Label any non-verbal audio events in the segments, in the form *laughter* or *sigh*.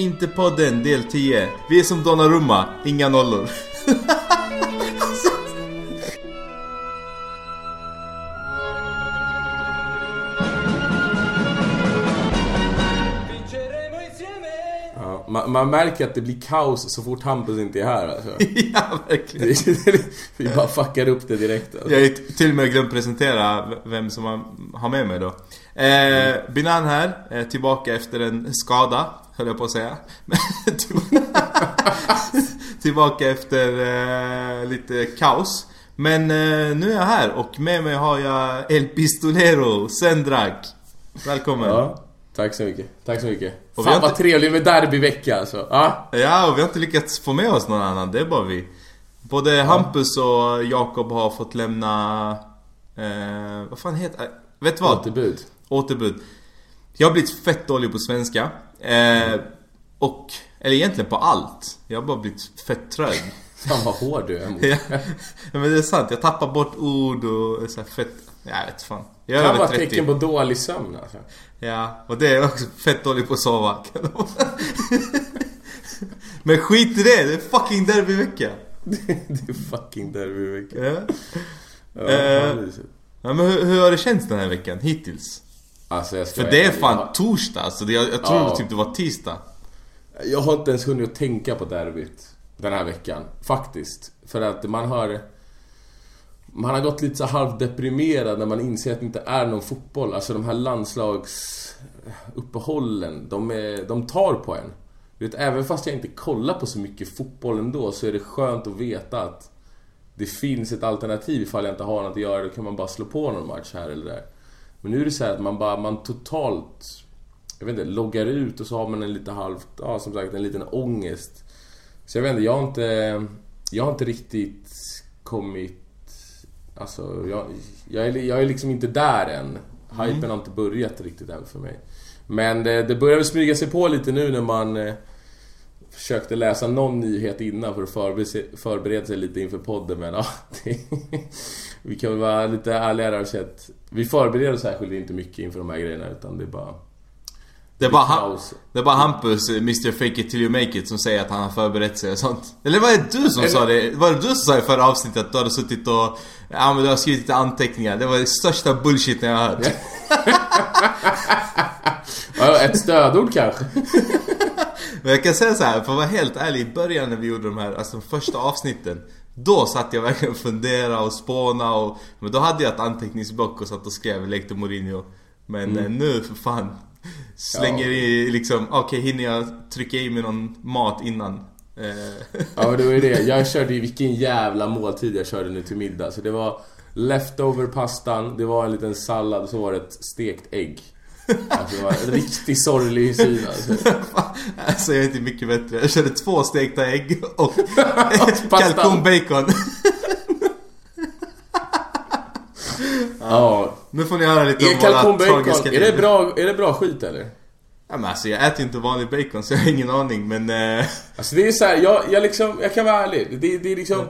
Inte podden del 10. Vi är som Donnarumma, inga nollor. Ja, man, man märker att det blir kaos så fort Hampus inte är här alltså. *laughs* ja, verkligen. Vi bara fuckar upp det direkt alltså. Jag har till och med glömt presentera vem som har- har med mig då. Eh, Binan här, eh, tillbaka efter en skada, höll jag på att säga. Men *laughs* *laughs* tillbaka efter eh, lite kaos. Men eh, nu är jag här och med mig har jag El Pistolero, Sendrak. Välkommen. Ja, tack så mycket. Tack så mycket. Och vi Fan har vad inte- trevlig med derbyvecka alltså. Ja. Ja, och vi har inte lyckats få med oss någon annan, det är bara vi. Både Hampus och Jakob har fått lämna... Eh, vad fan heter Vet du vad? Återbud. Återbud. Jag har blivit fett dålig på svenska. Eh, och, eller egentligen på allt. Jag har bara blivit fett trög. *laughs* Fan vad hård du är mot. *laughs* ja, men det är sant. Jag tappar bort ord och så fett... Jag vet fan. Jag kan vara 30. tecken på dålig sömn alltså. Ja, och det är också fett dålig på att sova. *laughs* men skit i det, det är fucking derbyvecka. det är fucking derbyvecka. Ja. Ja, mysigt. Ja, men hur, hur har det känts den här veckan hittills? Alltså För det är fan jag- torsdag, alltså jag, jag tror Ja. typ det var tisdag. Jag har inte ens hunnit att tänka på derbyt den här veckan. Faktiskt. För att man har... Man har gått lite så halvdeprimerad när man inser att det inte är någon fotboll. Alltså de här landslagsuppehållen, de, är, de tar på en. Vet, även fast jag inte kollar på så mycket fotboll ändå så är det skönt att veta att det finns ett alternativ ifall jag inte har något att göra. Då kan man bara slå på någon match här eller där. Men nu är det så här att man bara, man totalt jag vet inte, loggar ut och så har man en lite halvt, ja som sagt en liten ångest. Så jag vet inte, jag har inte, jag har inte riktigt kommit, alltså jag, jag, är, jag är liksom inte där än. Hypen har inte börjat riktigt än för mig. Men det, det börjar väl smyga sig på lite nu när man eh, försökte läsa någon nyhet innan för att förbereda sig, förbereda sig lite inför podden men ja, det, Vi kan väl vara lite ärligare och säga att vi förbereder oss särskilt inte mycket inför de här grejerna utan det är bara Det är bara, ha, kaos. det är bara Hampus, eh, Mr Fake It Till You Make It, som säger att han har förberett sig och sånt. Eller var det du som sa det? Var det du som sa i förra avsnittet att du hade suttit och... Ja men du har skrivit lite anteckningar. Det var det största bullshiten jag har hört. Ett stödord kanske. *laughs* Men jag kan säga så här, för att vara helt ärlig, i början när vi gjorde de här, alltså de första avsnitten Då satt jag verkligen och funderade och spåna och... Men då hade jag ett anteckningsblock och satt och skrev lekte Mourinho Men eh, nu för fan Slänger Ja. i liksom, okej hinner jag trycka i mig någon mat innan? Eh, Ja det var ju det. *laughs* Jag körde ju vilken jävla måltid jag körde nu till middag. Så det var leftover pastan, det var en liten sallad och så var det ett stekt ägg. Alltså en riktigt sorglig syn alltså. *laughs* alltså jag är inte mycket bättre. Jag körde två stekta ägg och *laughs* Pastan. kalkonbacon. *laughs* Ja. Nu får ni höra lite Är om våra tragiska är det bra, är det bra skit eller? Ja, men alltså jag äter ju inte vanlig bacon så jag har ingen aning men... Eh, Alltså det är så här, jag, jag liksom, jag kan vara ärlig. Det, det är liksom...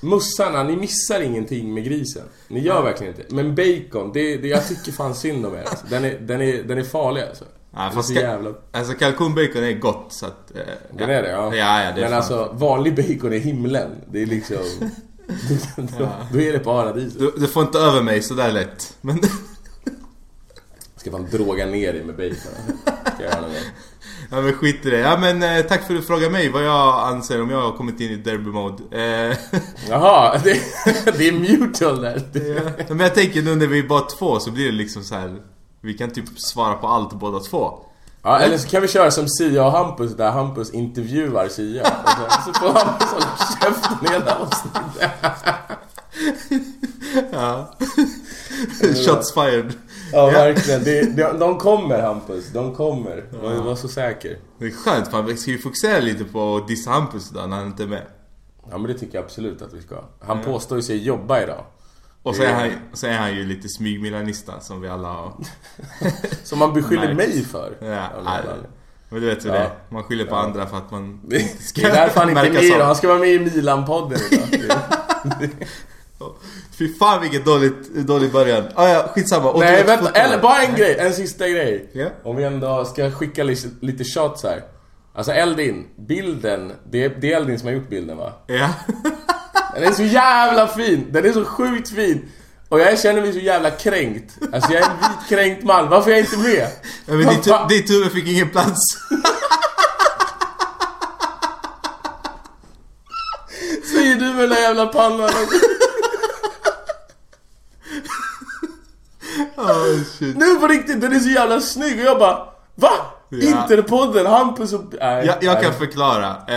Mussarna, ni missar ingenting med grisen. Ni gör verkligen inte. Men bacon, det, det, jag tycker fan synd om er alltså. den, är, den, är, den är farlig alltså. Ja, fast jävla... Alltså kalkonbacon är gott så att... Eh, Den är det ja. Ja, ja det Men fan. alltså, vanlig bacon är himlen. Det är liksom... då, *laughs* *laughs* då är det paradiset. Du, du får inte över mig sådär lätt. Men... Ska fan droga ner dig med bacon. *laughs* Ska ja men skit i det. Ja men eh, tack för att du frågade mig vad jag anser om jag har kommit in i derby mode. Eh, *laughs* Jaha, det, *laughs* det är mutual där. ja. Men jag tänker nu när vi är bara två så blir det liksom så här. Vi kan typ svara på allt båda två. Ja, eller så kan vi köra som Sia och Hampus där Hampus intervjuar Sia. Och sen så får Hampus hålla käften hela avsnittet. Ja. Shots fired. Ja, verkligen. Det, de, de kommer Hampus, de kommer. Var, var så säker. Det är skönt för vi ska ju fokusera lite på att dissa Hampus idag när han inte är med. Ja men det tycker jag absolut att vi ska. Han påstår ju sig jobba idag. Och så är han, så är han ju lite smygmilanista som vi alla har. *laughs* Som man beskyller mig för. Ja, men du vet hur Ja. det är. Man skyller på Ja. andra för att man *laughs* inte ska det är därför han inte är med idag. Han ska vara med i Milan-podden idag. *laughs* Fy fan vilket dåligt, dålig början. Ah, ja, skitsamma. Nej Återgå till vänta, eller bara en grej, en sista grej. Ja. Om vi ändå ska skicka lite, lite shots här. Alltså Eldin, bilden, det är, det är Eldin som har gjort bilden va? Ja. Den är så jävla fin! Den är så sjukt fin! Och jag känner mig så jävla kränkt. Alltså jag är en vit kränkt man, varför är jag inte med? ja men ditt, ditt huvud fick ingen plats. Säger du med den jävla pannan oh, shit. Nu på riktigt, den är så jävla snygg och jag bara VA? Ja. Interpodden, Hampus och... Nej, Jag, jag kan nej. förklara. Eh,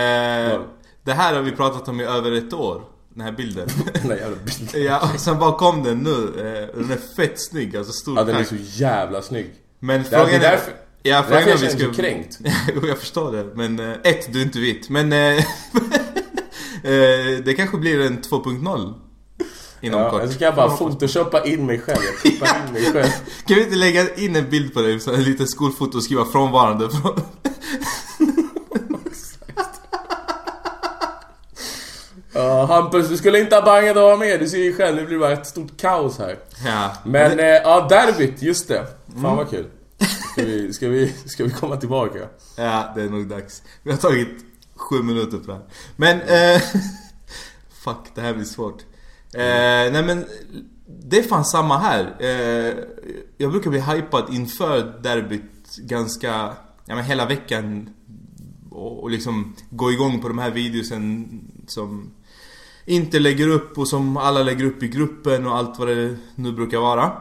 Ja. det här har vi pratat om i över ett år. Den här bilden. *laughs* Den där jävla bilden. ja, och sen bara kom den nu. Eh, den är fett snygg, alltså stor Ja, den är så jävla snygg. Men Det är frågan därför- Ja, frågan därför är jag känner ska... mig kränkt. *laughs* jo, jag förstår det. Men eh, ett, du är inte vit. Men... Eh, *laughs* eh, det kanske blir en 2.0. Inom Ja, kort. jag ska jag bara photoshoppa in mig själv. Jag tippar in mig *laughs* själv. Kan vi inte lägga in en bild på dig, så en liten skolfoto och skriva frånvarande från... *laughs* Ja, Hampus, du skulle inte ha bangat att vara med. Du ser ju själv, nu blir det bara ett stort kaos här. Ja. Men, eh, ja, derbyt, just det. Fan vad kul. Ska vi, ska vi, ska vi komma tillbaka? Ja, det är nog dags. Vi har tagit sju minuter på det här. Men, eh, *laughs* Fuck, det här blir svårt. Eh, nej men, det är fan samma här. Eh, jag brukar bli hypad inför derbyt ganska, ja men hela veckan. Och, och liksom gå igång på de här videosen som inte lägger upp och som alla lägger upp i gruppen och allt vad det nu brukar vara.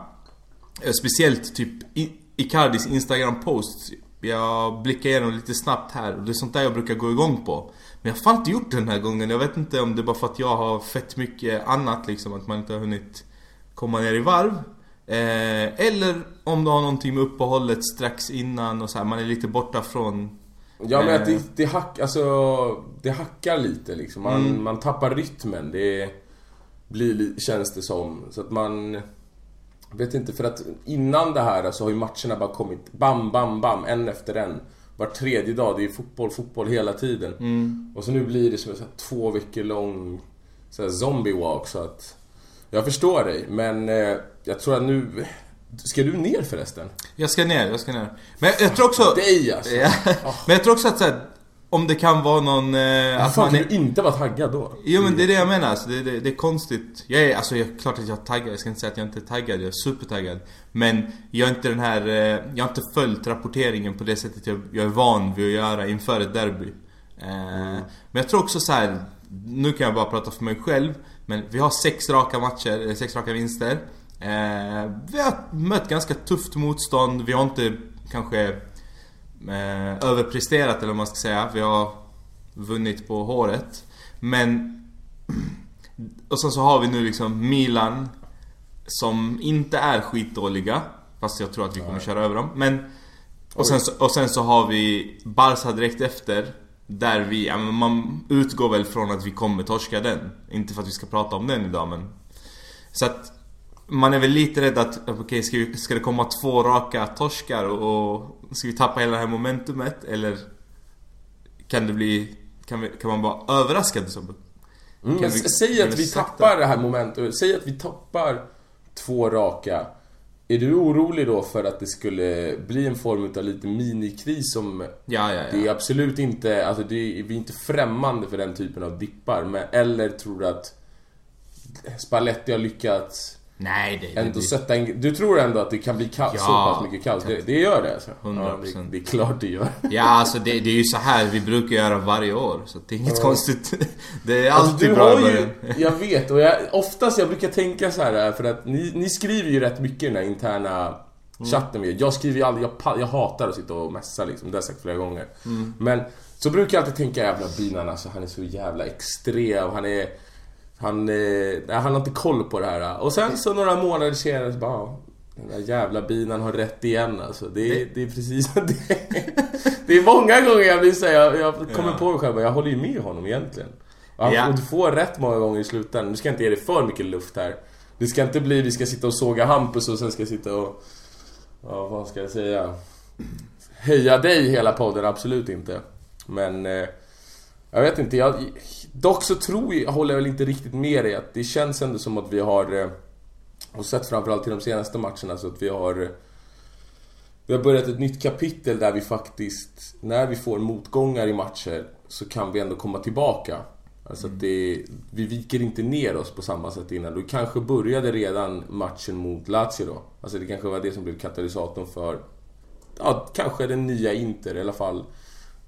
Eh, Speciellt typ Icardis Instagram-post. Jag blickar igenom lite snabbt här och det är sånt där jag brukar gå igång på. Men jag har fan inte gjort det den här gången. Jag vet inte om det är bara för att jag har fett mycket annat liksom. Att man inte har hunnit komma ner i varv. Eh, eller om du har någonting med uppehållet strax innan och så här. Man är lite borta från... Ja men Eh. att det, det, hack, alltså, det hackar lite liksom. Man, Mm. man tappar rytmen. Det blir, li- känns det som. Så att man... Vet inte, för att innan det här så har ju matcherna bara kommit bam, bam, bam, en efter en. Var tredje dag, det är fotboll, fotboll hela tiden. Mm. Och så nu blir det som en två veckor lång så här zombie walk så att... Jag förstår dig, men eh, jag tror att nu... Ska du ner förresten? Jag ska ner, jag ska ner. Men jag, tror också... Dig alltså! Ja. Men jag tror också att så här, om det kan vara någon... Eh, att man kan är, du inte vara taggad då? Jo men det är det jag menar, alltså, det, det, det är konstigt. Jag är, alltså jag, klart att jag är taggad, jag ska inte säga att jag inte är taggad, jag är supertaggad. Men jag är inte den här, eh, jag har inte följt rapporteringen på det sättet jag, jag är van vid att göra inför ett derby. Eh, Men jag tror också så här. nu kan jag bara prata för mig själv. Men vi har sex raka matcher, eller sex raka vinster. Eh, vi har mött ganska tufft motstånd, vi har inte kanske eh, överpresterat eller vad man ska säga. Vi har vunnit på håret. Men... *clears throat* Och sen så har vi nu liksom Milan Som inte är skitdåliga Fast jag tror att vi kommer köra över dem. Men... Och sen, så, och sen så har vi Barca direkt efter Där vi, ja, man utgår väl från att vi kommer torska den Inte för att vi ska prata om den idag men Så att Man är väl lite rädd att, okej ska, vi, ska det komma två raka torskar och, och Ska vi tappa hela det här momentumet eller Kan det bli Kan, vi, kan man vara överraskad som Mm, vi- säg att vi sakta? tappar det här momentet. Säg att vi tappar två raka. Är du orolig då för att det skulle bli en form av lite minikris som... Ja, ja, Det är ja. absolut inte, alltså det är, vi är inte främmande för den typen av dippar. Men, eller tror du att Spalletti har lyckats Nej, det, ändå det, sätta en... Du tror ändå att det kan bli kaos, Ja, så pass mycket kaos? Det, det gör det alltså? 100%. Ja, det, det är klart det gör. Ja, alltså det, det är ju så här vi brukar göra varje år. Så det är inget konstigt. *laughs* Det är Alltså, alltid du bra ju, *laughs* jag vet och jag, oftast jag brukar tänka så här för att ni, ni skriver ju rätt mycket i den här interna Mm. chatten med. Jag skriver ju aldrig, jag, jag hatar att sitta och messa liksom, det har jag sagt flera gånger. Mm. Men så brukar jag alltid tänka jävla binan alltså, han är så jävla extrem, han är... Han, eh, han har inte koll på det här. Och sen så några månader senare så bara, ja, den där jävla binan har rätt igen alltså. Det, är- det är precis *laughs* det, det är många gånger jag blir säga, jag, jag kommer Ja. på mig själv, jag håller ju med honom egentligen. Och han, Ja. och du får rätt många gånger i slutändan. Nu ska jag inte ge dig för mycket luft här. Det ska inte bli vi ska sitta och såga Hampus och sen ska jag sitta och... Ja, vad ska jag säga? Höja dig hela podden, absolut inte. Men... Eh, jag vet inte, jag... Dock så tror jag, håller jag väl inte riktigt med dig att det känns ändå som att vi har... Eh, och sett framförallt i de senaste matcherna så att vi har... vi har börjat ett nytt kapitel där vi faktiskt, när vi får motgångar i matcher, så kan vi ändå komma tillbaka. Alltså att det, vi viker inte ner oss på samma sätt innan. Det kanske började redan matchen mot Lazio då. Alltså det kanske var det som blev katalysatorn för, ja, kanske den nya Inter i alla fall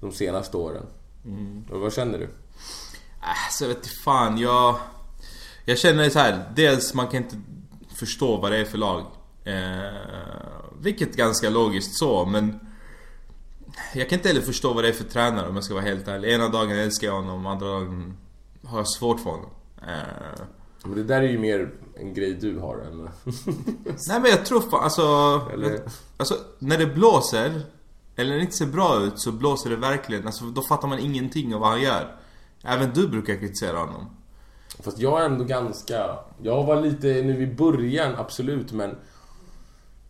de senaste åren. Mm. Och vad känner du? Äh, så jag vet inte fan, jag... Jag känner så här. dels man kan inte förstå vad det är för lag. Eh, vilket är ganska logiskt så, men... Jag kan inte heller förstå vad det är för tränare om jag ska vara helt ärlig. Ena dagen älskar jag honom, andra dagen har jag svårt för honom. Eh, men det där är ju mer en grej du har än... *laughs* Nej men jag tror fan, alltså, eller... alltså... När det blåser, eller när det inte ser bra ut, så blåser det verkligen. Alltså då fattar man ingenting av vad han gör. Även du brukar kritisera honom. Fast jag är ändå ganska... Jag var lite nu i början, absolut, men...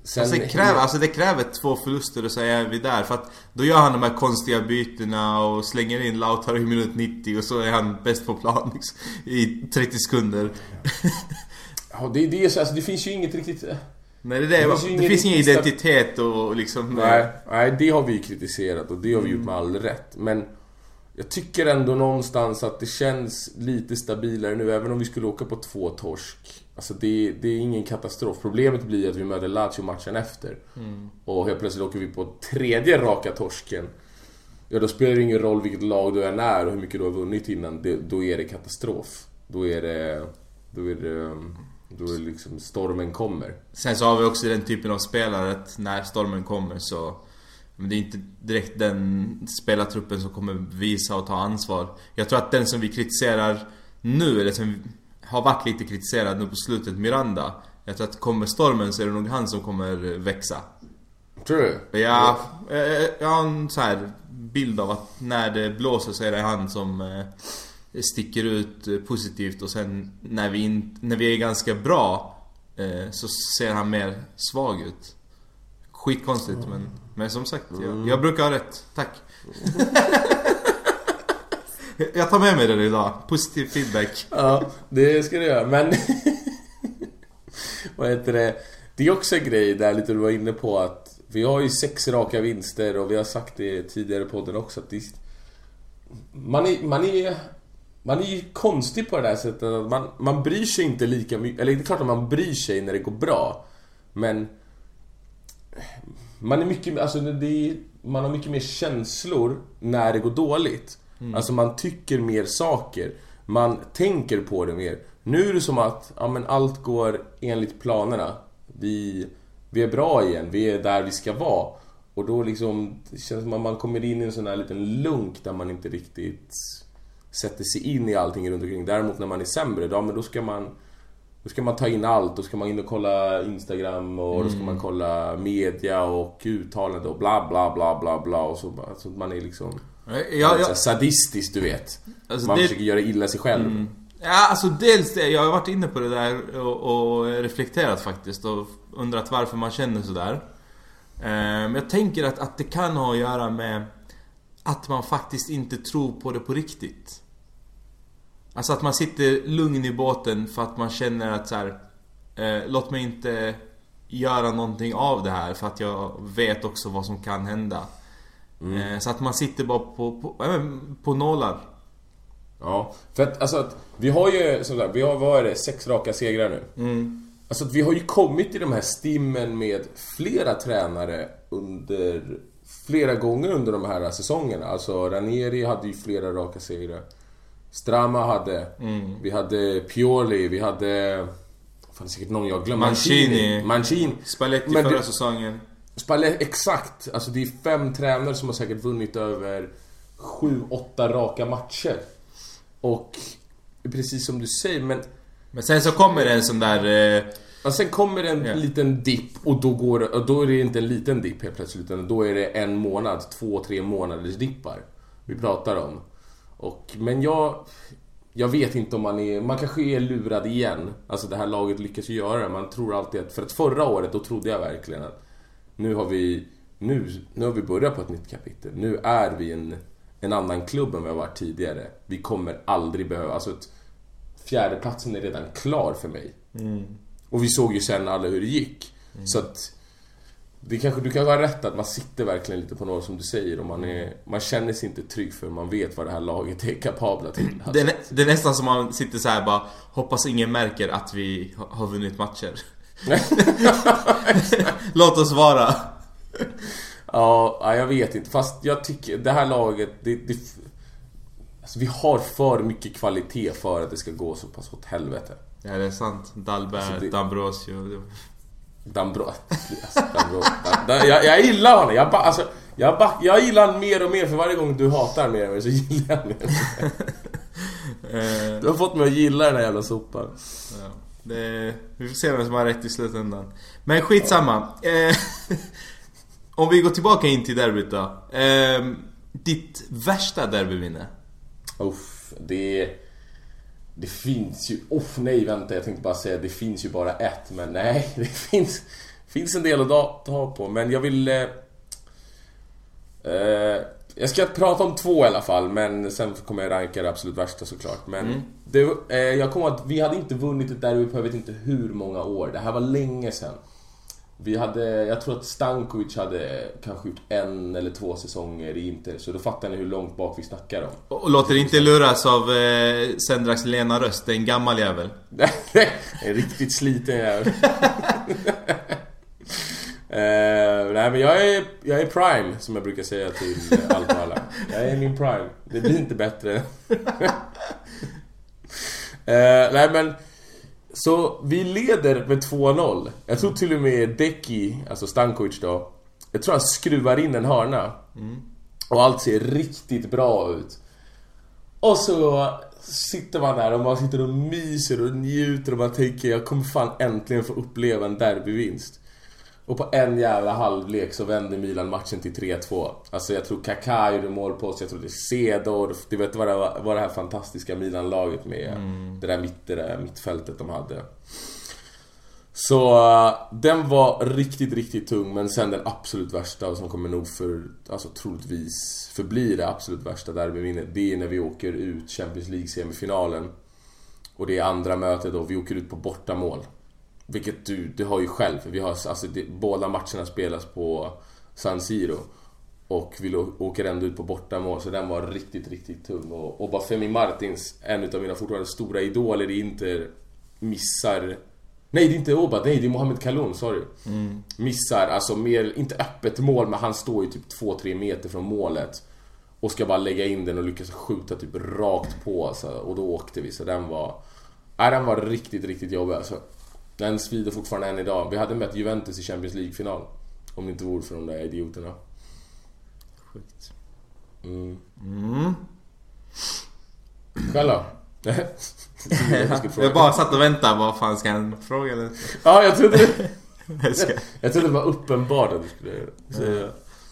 Sen... Alltså, det kräver, alltså det kräver två förluster och så är vi där. För att då gör han de här konstiga bytena och slänger in Lautaro i minut 90 och så är han bäst på plan liksom, i 30 sekunder. *laughs* ja, det, det, är så, alltså, det finns ju inget riktigt... Nej, det, det, det, finns, det finns ingen identitet och liksom... Nej, nej, det har vi kritiserat och det har vi gjort med all rätt. Men jag tycker ändå någonstans att det känns lite stabilare nu, även om vi skulle åka på två torsk. Alltså det, det är ingen katastrof. Problemet blir att vi möter Lazio matchen efter. Mm. Och helt plötsligt åker vi på tredje raka torsken. Ja, då spelar det ingen roll vilket lag du än är och hur mycket du har vunnit innan. Det, då är det katastrof. Då är det... Då är det... Då är det liksom stormen kommer. Sen så har vi också den typen av spelare att när stormen kommer så men det är inte direkt den spelartruppen som kommer visa och ta ansvar. Jag tror att den som vi kritiserar nu, eller som har varit lite kritiserad nu på slutet, Miranda. Jag tror att kommer stormen så är det nog han som kommer växa. Tror du? Ja, jag har en så här bild av att när det blåser så är det han som eh, sticker ut positivt och sen när vi, in, när vi är ganska bra eh, så ser han mer svag ut. Skitkonstigt mm. men, men som sagt, jag, mm. jag brukar ha rätt. Tack. *laughs* jag tar med mig det idag. Positiv feedback. Ja, det ska du göra. Men... *laughs* Vad heter det? Det är också en grej där lite du var inne på att vi har ju sex raka vinster och vi har sagt det tidigare i podden också att det, man, är, man är man är ju konstig på det där sättet att man, man bryr sig inte lika mycket, eller det är klart att man bryr sig när det går bra. Men man är mycket, alltså är, man har mycket mer känslor när det går dåligt. Mm. Alltså man tycker mer saker. Man tänker på det mer. Nu är det som att, ja men allt går enligt planerna. Vi, vi är bra igen, vi är där vi ska vara. Och då liksom, det känns som att man kommer in i en sån här liten lunk där man inte riktigt sätter sig in i allting runt omkring. Däremot när man är sämre, då, men då ska man då ska man ta in allt, då ska man in och kolla Instagram och mm. då ska man mm. kolla media och uttalande och bla bla bla bla bla och så, så man är liksom... Ja, ja. Sadistisk du vet. Alltså, man det... försöker göra illa sig själv. Mm. Ja, alltså dels det. Jag har varit inne på det där och, och reflekterat faktiskt och undrat varför man känner sådär. Men jag tänker att, att det kan ha att göra med att man faktiskt inte tror på det på riktigt. Alltså att man sitter lugn i båten för att man känner att så här, eh, Låt mig inte göra någonting av det här för att jag vet också vad som kan hända. Mm. Eh, så att man sitter bara på, på, äh, på nålar. Ja, för att alltså att vi har ju som sagt, vi har, vad är det, sex raka segrar nu. Mm. Alltså att vi har ju kommit till de här stimmen med flera tränare under flera gånger under de här säsongerna. Alltså Ranieri hade ju flera raka segrar. Strama hade. Mm. Vi hade Pioli, vi hade... Fan, det är säkert någon jag glömmer. Mancini. Mancini. Spalletti Men förra det, säsongen. Spalletti, exakt. Alltså det är fem tränare som har säkert vunnit över sju, åtta raka matcher. Och precis som du säger, men... Men sen så kommer det en sån där... Eh... Och sen kommer en yeah. liten dipp och då, går, och då är det inte en liten dipp helt plötsligt utan då är det en månad, två, tre månaders dippar vi pratar om. Och, men jag... Jag vet inte om man är... Man kanske är lurad igen. Alltså det här laget lyckas ju göra det. Man tror alltid att... För att förra året, då trodde jag verkligen att... Nu har vi... Nu, nu har vi börjat på ett nytt kapitel. Nu är vi en, en annan klubb än vi har varit tidigare. Vi kommer aldrig behöva... Alltså ett, fjärdeplatsen är redan klar för mig. Mm. Och vi såg ju sen alla hur det gick. Mm. Så att... det kanske, du kanske har rätt att man sitter verkligen lite på några som du säger och man, är, man känner sig inte trygg för man vet vad det här laget är kapabla till. *clears throat* Det är, det är nästan som man sitter så här bara Hoppas ingen märker att vi ha- har vunnit matcher *laughs* Låt oss vara Ja, ja, jag vet inte. Fast jag tycker det här laget, det, det, alltså vi har för mycket kvalitet för att det ska gå så pass åt helvete. Ja det är sant, Dahlberg, Alltså, det- Dambrosio Dambro... Alltså, Dambro da, da, jag, jag gillar honom. Jag, ba, alltså, jag, ba, jag gillar honom mer och mer för varje gång du hatar mer och mer så gillar jag honom mer. Eh, Du har fått mig att gilla den här jävla sopan. ja, det, Vi får se vem som har rätt i slutändan Men skitsamma eh, Om vi går tillbaka in till derbyt då eh, Ditt värsta derbyminne? Uff, det... Det finns ju... Uff, nej vänta, jag tänkte bara säga det finns ju bara ett, men nej, *laughs* det finns... finns en del att ta på, men jag vill... Eh, eh, jag ska prata om två i alla fall, men sen kommer jag ranka det absolut värsta såklart. Men det, eh, jag kommer att vi hade inte vunnit ett derby på jag vet inte hur många år. Det här var länge sedan. Vi hade, jag tror att Stankovic hade kanske gjort en eller två säsonger i Inter, så då fattar ni hur långt bak vi snackar om. Och låter inte luras av eh, Sendraks lena röst, det är en gammal jävel *laughs* en riktigt sliten jävel. *laughs* Eh, nej men jag är, jag är prime, som jag brukar säga till allt och alla. Jag är min prime. Det blir inte bättre. *laughs* Eh, nej men... Så vi leder med 2-0. Jag tror till och med Deki, alltså Stankovic då. Jag tror han skruvar in en hörna. Och allt ser riktigt bra ut. Och så sitter man där och man sitter och myser och njuter och man tänker jag kommer fan äntligen få uppleva en derbyvinst. Och på en jävla halvlek så vänder Milan matchen till 3-2. Alltså jag tror Kaká gjorde mål på oss, jag tror det är Cedorf, du vet vad det var, vad det här fantastiska Milan-laget med det där, mitt, det där mittfältet de hade. Så den var riktigt, riktigt tung men sen den absolut värsta och som kommer nog för, alltså troligtvis förbli det absolut värsta derbyminnet Det är när vi åker ut Champions League semifinalen Och det är andra mötet då, vi åker ut på bortamål Vilket du, du har ju själv, för vi har, alltså det, båda matcherna spelas på San Siro och vi åker ändå ut på bortamål så den var riktigt, riktigt tung. Och, och bara Femi Martins, en utav mina fortfarande stora idoler i Inter, missar... Nej, det är inte Oba, nej det är Mohamed Kaloun, sorry. Missar, alltså mer, inte öppet mål, men han står ju typ 2-3 meter från målet. Och ska bara lägga in den och lyckas skjuta typ rakt på, alltså, och då åkte vi. Så den var... Nej, den var riktigt, riktigt jobbig alltså. Den svider fortfarande än idag. Vi hade mött Juventus i Champions League-final. Om det inte vore för de där idioterna. Sjukt. Mm. Mm. Själv då? jag. *laughs* Jag bara satt och väntade, vad fan ska han fråga eller? Ja, jag trodde *laughs* det, Jag trodde det var uppenbart att du skulle säga.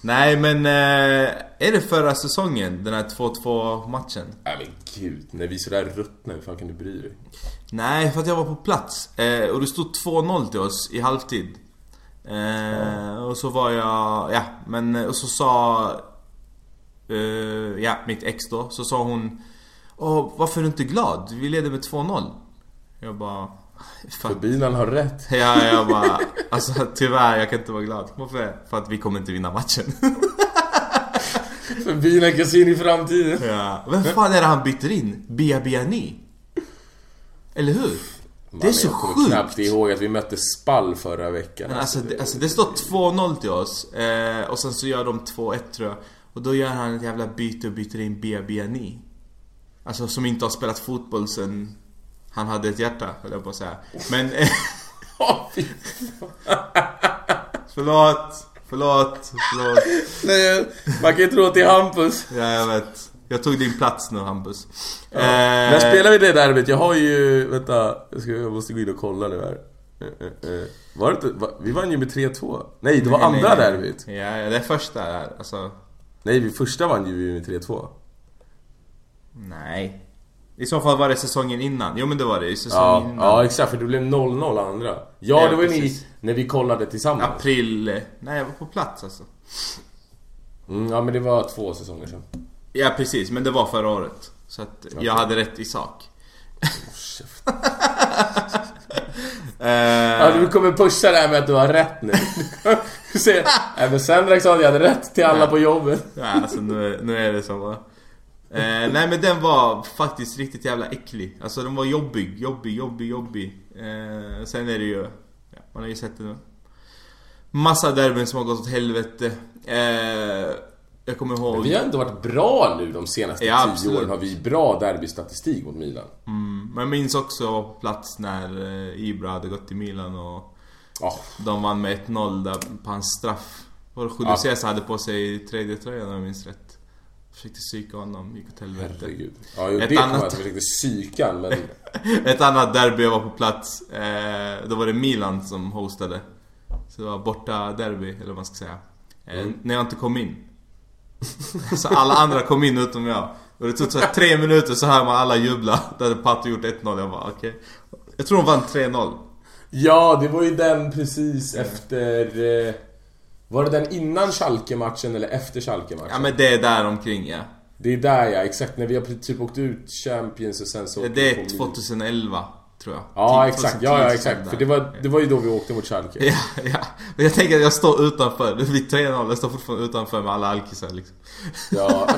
Nej men, eh, är det förra säsongen? Den här 2-2 matchen? Nej men gud, när vi är sådär ruttna, hur fan kan du bry dig? Nej, för att jag var på plats. Eh, och det stod 2-0 till oss i halvtid. Eh, Och så var jag, ja, men och så sa... Ja, mitt ex då. Så sa hon... Åh, varför är du inte glad? Vi leder med 2-0. Jag bara... För bilen har rätt. Ja, jag bara... Alltså tyvärr, jag kan inte vara glad. Varför? För att vi kommer inte vinna matchen. *laughs* För bilen kan se in i framtiden. ja. Vem fan är det han byter in? Bia Biani? Eller hur? Det är så jag kommer sjukt! knappt ihåg att vi mötte Spall förra veckan. Men alltså, det, alltså det står 2-0 till oss eh, och sen så gör de 2-1 tror jag. Och då gör han ett jävla byte och byter in Bia Biani. Alltså som inte har spelat fotboll sen han hade ett hjärta, höll jag på att säga. Men... *laughs* Förlåt, förlåt, förlåt. Nej, man kan ju tro att det är Hampus. Ja, jag vet. Jag tog din plats nu Hampus. Ja. Eh, När spelar vi det derbyt? Jag har ju... Vänta, jag, ska, jag måste gå in och kolla nu här. Eh, eh, eh. Var det inte, va, vi vann ju med 3-2. Nej, det var nej, andra nej. derbyt. Ja, det är första där. Alltså, Nej, första vann ju vi med 3-2. nej. I så fall var det säsongen innan. Jo men det var det, i säsongen Ja, innan. ja, exakt. För det blev 0-0 andra. Ja, Ja, det var ju precis. ni när vi kollade tillsammans. April... eh, Nej, jag var på plats alltså. Mm, ja, men det var två säsonger sedan. Ja precis, men det var förra året. Så att jag hade rätt i sak. Käft. *laughs* Eh, Ja, du kommer pusha det här med att du har rätt nu. *laughs* Se, Nej men sen sa att jag hade rätt till alla på jobbet. Ja, alltså nu, nu är det så va. Eh, nej men den var faktiskt riktigt jävla äcklig. Alltså den var jobbig, jobbig, jobbig, jobbig. Eh, sen är det ju, ja, man har ju sett det nu. Massa derbyn som har gått åt helvete. Eh, jag kommer ihåg... Vi har inte varit bra nu de senaste Ja, tio absolut. åren. Har vi bra derbystatistik mot Milan. Mm, men jag minns också plats när eh, Ibra hade gått till Milan och Ja, de vann med 1-0 där på hans straff. Var det Julio Ja. Hade på sig tredje tröjan om jag minns rätt. Försökte psyka honom, gick åt helvete. herregud. Ja, jo, Ett det annat- jag försökte psyka men... *laughs* Ett annat derby jag var på plats, eh, då var det Milan som hostade. Så det var borta derby, eller vad man ska säga. Eh, Mm. När jag inte kom in. Så alla andra kom in utom jag. Och det tog så här tre minuter så hör man alla jubla. Då hade Pato gjort 1-0, jag bara okej. Jag tror de vann 3-0. Ja, det var ju den precis efter... Eh, var det den innan Schalke-matchen eller efter Schalke-matchen? Ja men det är där omkring ja. Det är där ja, exakt. När vi har typ åkt ut Champions och sen så... vi Det är Milan. 2011, tror jag. Ja, Typ exakt. 2010, Ja, ja, exakt. För det var, det var ju då vi åkte mot Schalke. Ja, ja. Men jag tänker att jag står utanför. *laughs* Blir 3-0, jag står fortfarande utanför med alla alkisar liksom. Ja.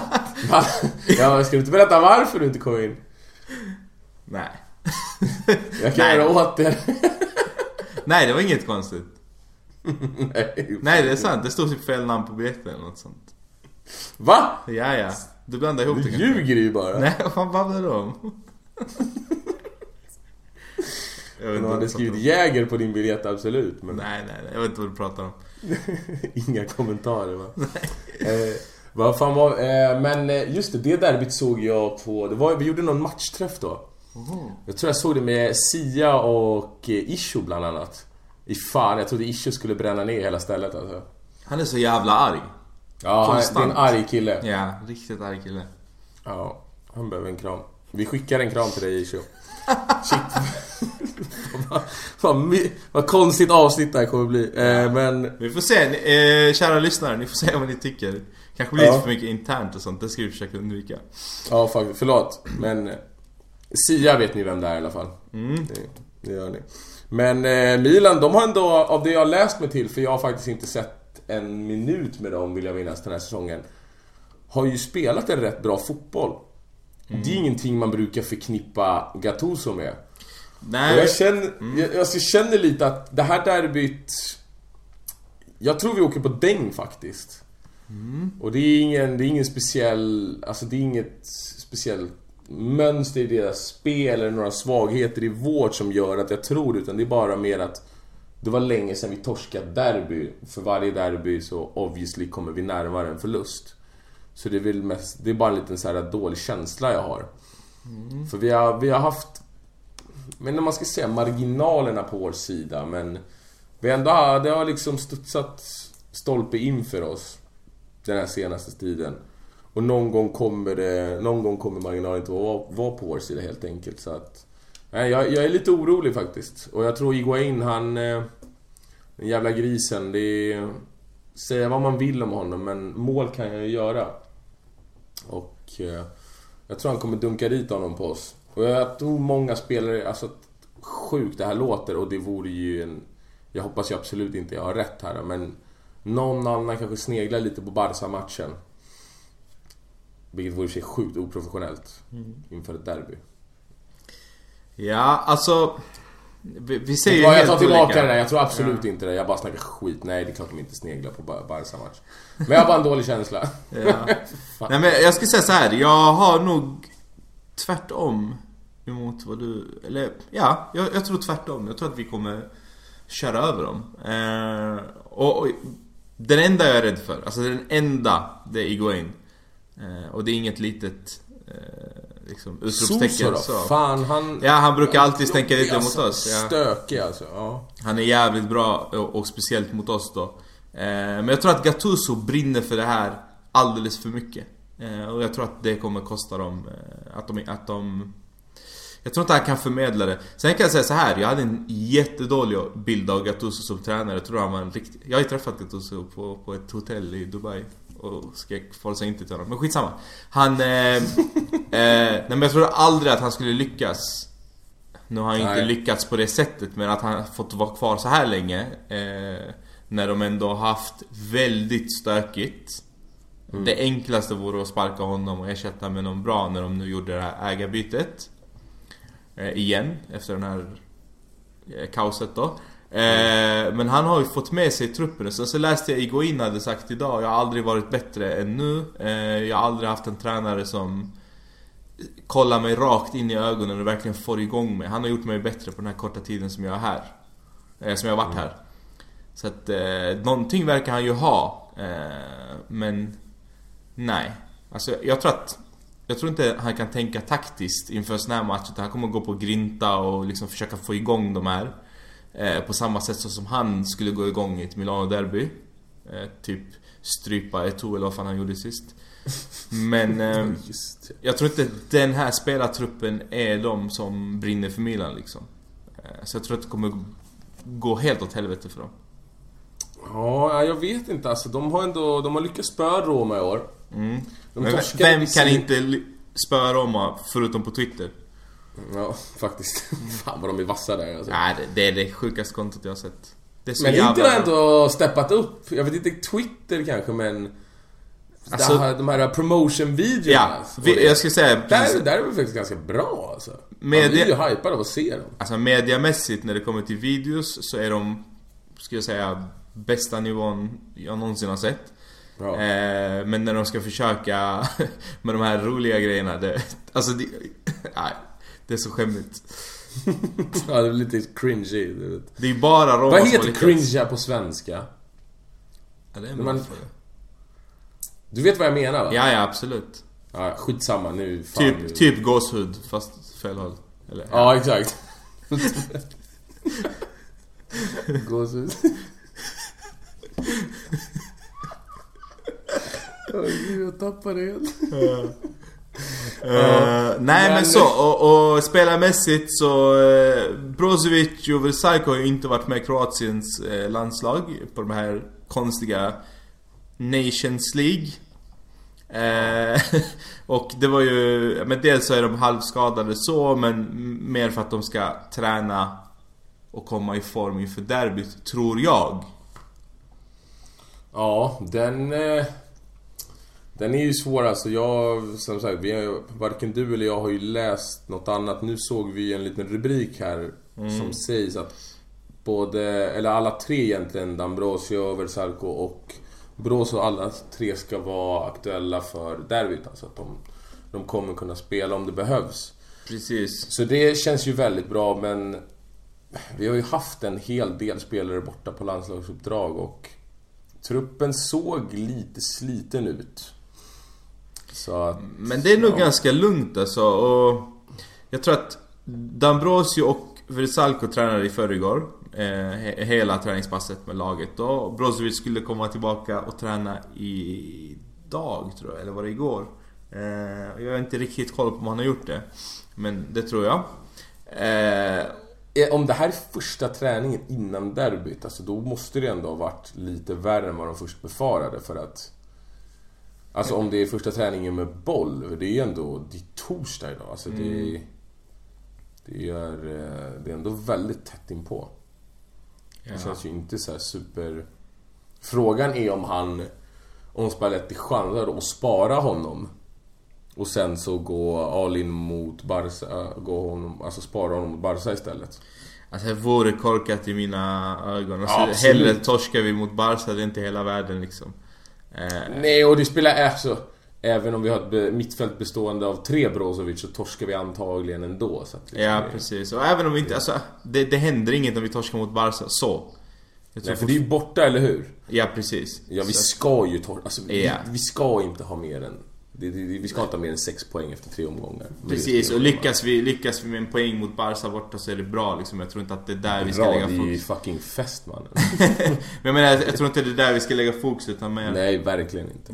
Ja, ska du inte berätta varför du inte kom in? Nej. Jag kan Nej. göra åt det. Nej, det var inget konstigt. Nej. *laughs* Nej, det är sant. Det stod typ fel namn på biljetten eller något sånt. Va? Ja, ja. Du blandar ihop Du det kanske. ljuger ju bara. Nej, vad babblar du om? *laughs* Du hade du skrivit Jäger på din biljett, absolut. Men Nej, nej, nej. Jag vet inte vad du pratar om. *laughs* inga kommentarer va? eh, vad fan var... Eh, men eh, just det, det derbyt såg jag på... Det var, vi gjorde någon matchträff då. Jag tror jag såg det med Sia och eh, Isho bland annat. I fan, jag trodde Isho skulle bränna ner hela stället alltså. Han är så jävla arg. Ja, det är en arg kille. Ja, riktigt arg kille. Ja, han behöver en kram. Vi skickar en kram till dig Isho. *laughs* Shit. vad, vad, konstigt avsnitt det här kommer bli. Eh, men... Vi får se, ni, eh, kära lyssnare, ni får säga vad ni tycker. Kanske blir Ja. lite för mycket internt och sånt, det ska vi försöka undvika. Ja, faktiskt. Förlåt. Men eh, Sia vet ni vem det är i alla fall. Mm. Det, det gör ni. Men eh, Milan, de har ändå, av det jag har läst mig till, för jag har faktiskt inte sett en minut med dem vill jag minnas den här säsongen. Har ju spelat en rätt bra fotboll. Det är ingenting man brukar förknippa Gattuso med. Och Nej, jag känner, jag, alltså, jag känner lite att det här derbyt... Jag tror vi åker på däng faktiskt. Och det är ingen, det är ingen speciell... Alltså det är inget speciellt mönster i deras spel eller några svagheter i vårt som gör att jag tror utan det är bara mer att det var länge sedan vi torskat derby. För varje derby så obviously kommer vi närmare en förlust. Så det är väl mest, det är bara en liten så här dålig känsla jag har. För vi har, vi har haft men när man ska säga marginalerna på vår sida men vi ändå har, det har liksom studsat stolpe in för oss den här senaste tiden. Och någon gång kommer det, någon gång kommer marginalen inte vara, vara på vår sida helt enkelt så att Nej, jag, jag är lite orolig faktiskt. Och jag tror Iguain han... Eh, den jävla grisen, det är... Säga vad man vill om honom men mål kan jag ju göra. Och eh, jag tror han kommer dunka dit honom på oss. Och jag tror många spelare, alltså sjukt det här låter och det vore ju en... Jag hoppas ju absolut inte jag har rätt här men någon annan kanske sneglar lite på Barca-matchen. Vilket vore i sig sjukt oprofessionellt inför ett derby. ja alltså... Vi, vi ser ju Ja, jag helt tar tillbaka olika. det där, jag tror absolut inte det. Jag bara snackar skit. Nej, det är klart de inte sneglar på Bar- Barca-match. Men jag har bara en dålig känsla. Ja. *laughs* Nej men jag skulle säga så här. jag har nog tvärtom emot vad du... Eller ja, jag, jag tror tvärtom. Jag tror att vi kommer köra över dem. Eh, och, och den enda jag är rädd för, alltså den enda, det är Iguain. Eh, och det är inget litet eh, liksom, utropstecken. så. Fan, han... Ja, han brukar alltid stänka lite mot Alltså, oss. Ja. Stökig alltså. Ja. Han är jävligt bra och, och speciellt mot oss då. Eh, men jag tror att Gattuso brinner för det här alldeles för mycket. Eh, och jag tror att det kommer kosta dem eh, att, de, att de... Jag tror inte han kan förmedla det. Sen kan jag säga så här. jag hade en jättedålig bild av Gattuso som tränare. Jag tror han var en riktig... Jag har ju träffat Gattuso på, på ett hotell i Dubai. Och skrek Forza inte till honom. Men skitsamma. Han... Eh, eh, nej men jag trodde aldrig att han skulle lyckas nu har han ju inte lyckats på det sättet men att han fått vara kvar så här länge eh, När de ändå har haft väldigt stökigt. Det enklaste vore att sparka honom och ersätta med någon bra när de nu gjorde det här ägarbytet. Eh, igen, efter den här eh, kaoset då. Eh, men han har ju fått med sig truppen. Sen så läste jag Iguain hade sagt idag, jag har aldrig varit bättre än nu. Eh, jag har aldrig haft en tränare som kollar mig rakt in i ögonen och verkligen får igång mig. Han har gjort mig bättre på den här korta tiden som jag är här. Eh, som jag har varit här. Så att eh, någonting verkar han ju ha. Eh, men nej. Alltså jag tror att jag tror inte han kan tänka taktiskt inför sån här match. Utan han kommer gå på grinta och liksom försöka få igång de här. Eh, på samma sätt som han skulle gå igång i ett Milano-derby. Eh, typ strypa Eto'o eller vad fan han gjorde sist. Men *laughs* eh, jag tror inte den här spelartruppen är de som brinner för Milan liksom. Eh, så jag tror att det kommer gå helt åt helvete för dem. Ja, jag vet inte alltså. De har ändå, de har lyckats spöa Roma i år. Mm. Men vem kan inte spöa Roma förutom på Twitter? Ja, faktiskt. Fan vad de är vassa där alltså. Nej, det, det är det sjukaste kontot jag har sett. Det är så Men jävla inte har ändå steppat upp. Jag vet inte Twitter kanske men... Alltså- här, de här promotion-videorna. Ja, vi, det. jag skulle säga Där, där är vi faktiskt ganska bra alltså. Med Man blir ju hypad av att se dem. Alltså mediamässigt när det kommer till videos så är de, skulle jag säga, bästa nivån jag någonsin har sett. Eh, men när de ska försöka *laughs* med de här roliga grejerna, det, alltså det, *laughs* nej, det är så skämmigt. *laughs* ja, det är lite cringy. Det är bara Roma Vad heter cringe på svenska? Ja, det är en man-. Du vet vad jag menar va? Ja, ja absolut. Ja, skitsamma nu. Fan, nu. Typ, typ gåshud fast fel håll. Eller, Ja, exakt. *laughs* Gåshud. *laughs* Åh gud, jag tappade helt. Eh, nej men så, och, och spelarmässigt så uh, Brozovic och Versailles har ju inte varit med i Kroatiens eh, landslag på de här konstiga Nations League. Eh, *laughs* och det var ju, men dels så är de halvskadade så men mer för att de ska träna och komma i form inför derbyt, tror jag. Ja, den... Eh, den är ju svår alltså. Jag, som sagt, vi har, varken du eller jag har ju läst något annat. Nu såg vi en liten rubrik här som sägs att både, eller alla tre egentligen, D'Ambrosio, Versalco och Brozo, alla tre ska vara aktuella för derbyt. Alltså att de, de kommer kunna spela om det behövs. Precis. Så det känns ju väldigt bra men vi har ju haft en hel del spelare borta på landslagsuppdrag och truppen såg lite sliten ut. Så att, Men det är nog Ja. ganska lugnt alltså och Jag tror att D'Ambrosio och Versalco tränade i förrgår eh, he- Hela träningspasset med laget då Brozovic skulle komma tillbaka och träna idag tror jag, eller var det igår? Eh, jag har inte riktigt koll på om han har gjort det Men det tror jag eh, eh, om det här är första träningen innan derbyt, alltså då måste det ändå ha varit lite värre än vad de först befarade för att Alltså om det är första träningen med boll, det är ju ändå, det är torsdag idag. Alltså det, det, är, eh, det är ändå väldigt tätt inpå. Det Ja. känns ju inte så super... Frågan är om han... Om Spalletti chansar att spara honom. Och sen så gå all in mot Barca, gå honom, alltså spara honom mot Barca istället. Alltså det vore korkat i mina ögon alltså, Ja. Hellre torskar vi mot Barca, det är inte hela världen liksom eh, Nej, och det spelar alltså... Även om vi har ett mittfält bestående av tre Brozovic så torskar vi antagligen ändå. Så att liksom Ja precis, och även om vi inte, alltså det, det händer inget om vi torskar mot Barca, så Nej, för det är ju borta, eller hur? Ja precis Ja, vi Så- ska ju torska... Alltså, vi, Ja. vi ska inte ha mer än... Det, det, vi ska inte ha mer än sex poäng efter tre omgångar. Precis, och lyckas vi, lyckas vi med en poäng mot Barca borta så är det bra liksom. Jag tror inte att det är där vi ska Bra, lägga det är ju fokus fucking fest mannen. *laughs* Men jag menar, jag tror inte det är där vi ska lägga fokus utan mer Nej, verkligen inte.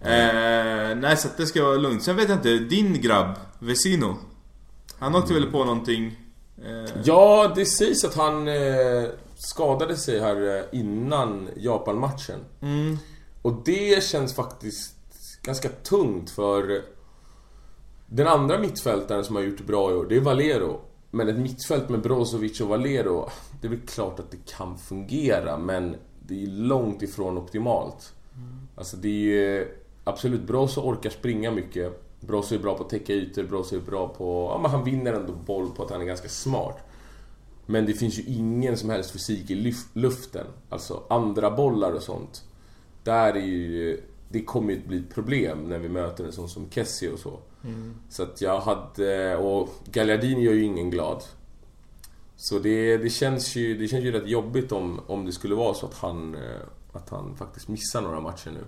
eh, Nej så att det ska vara lugnt Sen vet jag inte, din grabb, Vesino Han åkte väl på någonting eh, Ja, det sägs att han eh, skadade sig här eh, innan Japan-matchen. mm, Och det känns faktiskt ganska tungt för den andra mittfältaren som har gjort bra i år, det är Valero. Men ett mittfält med Brozovic och Valero, det är väl klart att det kan fungera, men det är långt ifrån optimalt. Alltså det är ju absolut, Brozo orkar springa mycket. Brozo är bra på att täcka ytor, Brozo är bra på... Ja men han vinner ändå boll på att han är ganska smart. Men det finns ju ingen som helst fysik i luften. Alltså andra bollar och sånt. Där är ju... Det kommer ju bli ett problem när vi möter en sån som Kessie och så. Så att jag hade... Och Gagliardini gör ju ingen glad. Så det, det, känns ju, det känns ju rätt jobbigt om, om det skulle vara så att han, eh, att han faktiskt missar några matcher nu.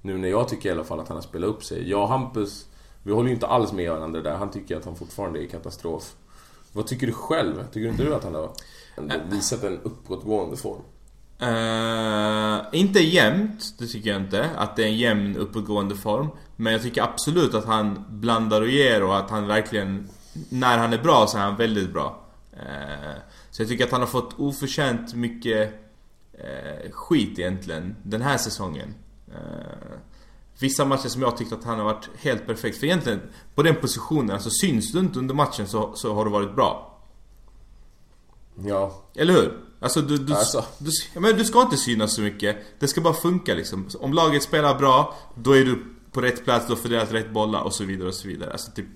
Nu när jag tycker i alla fall att han har spelat upp sig. Jag och Hampus, vi håller ju inte alls med varandra där. Han tycker att han fortfarande är katastrof. Vad tycker du själv? Tycker inte du att han har ändå visat en uppåtgående form? Eh, inte jämnt, det tycker jag inte. Att det är en jämn uppåtgående form. Men jag tycker absolut att han blandar och ger och att han verkligen... När han är bra så är han väldigt bra. Eh, så jag tycker att han har fått oförtjänt mycket eh, skit egentligen den här säsongen. Vissa matcher som jag tyckte att han har varit helt perfekt. För egentligen, på den positionen, alltså syns du inte under matchen så, så har du varit bra. Ja. Eller hur? Alltså du, du, Alltså. du, men du ska inte synas så mycket. Det ska bara funka liksom. Om laget spelar bra, då är du på rätt plats, du har fördelat rätt bollar och så vidare och så vidare. Alltså typ...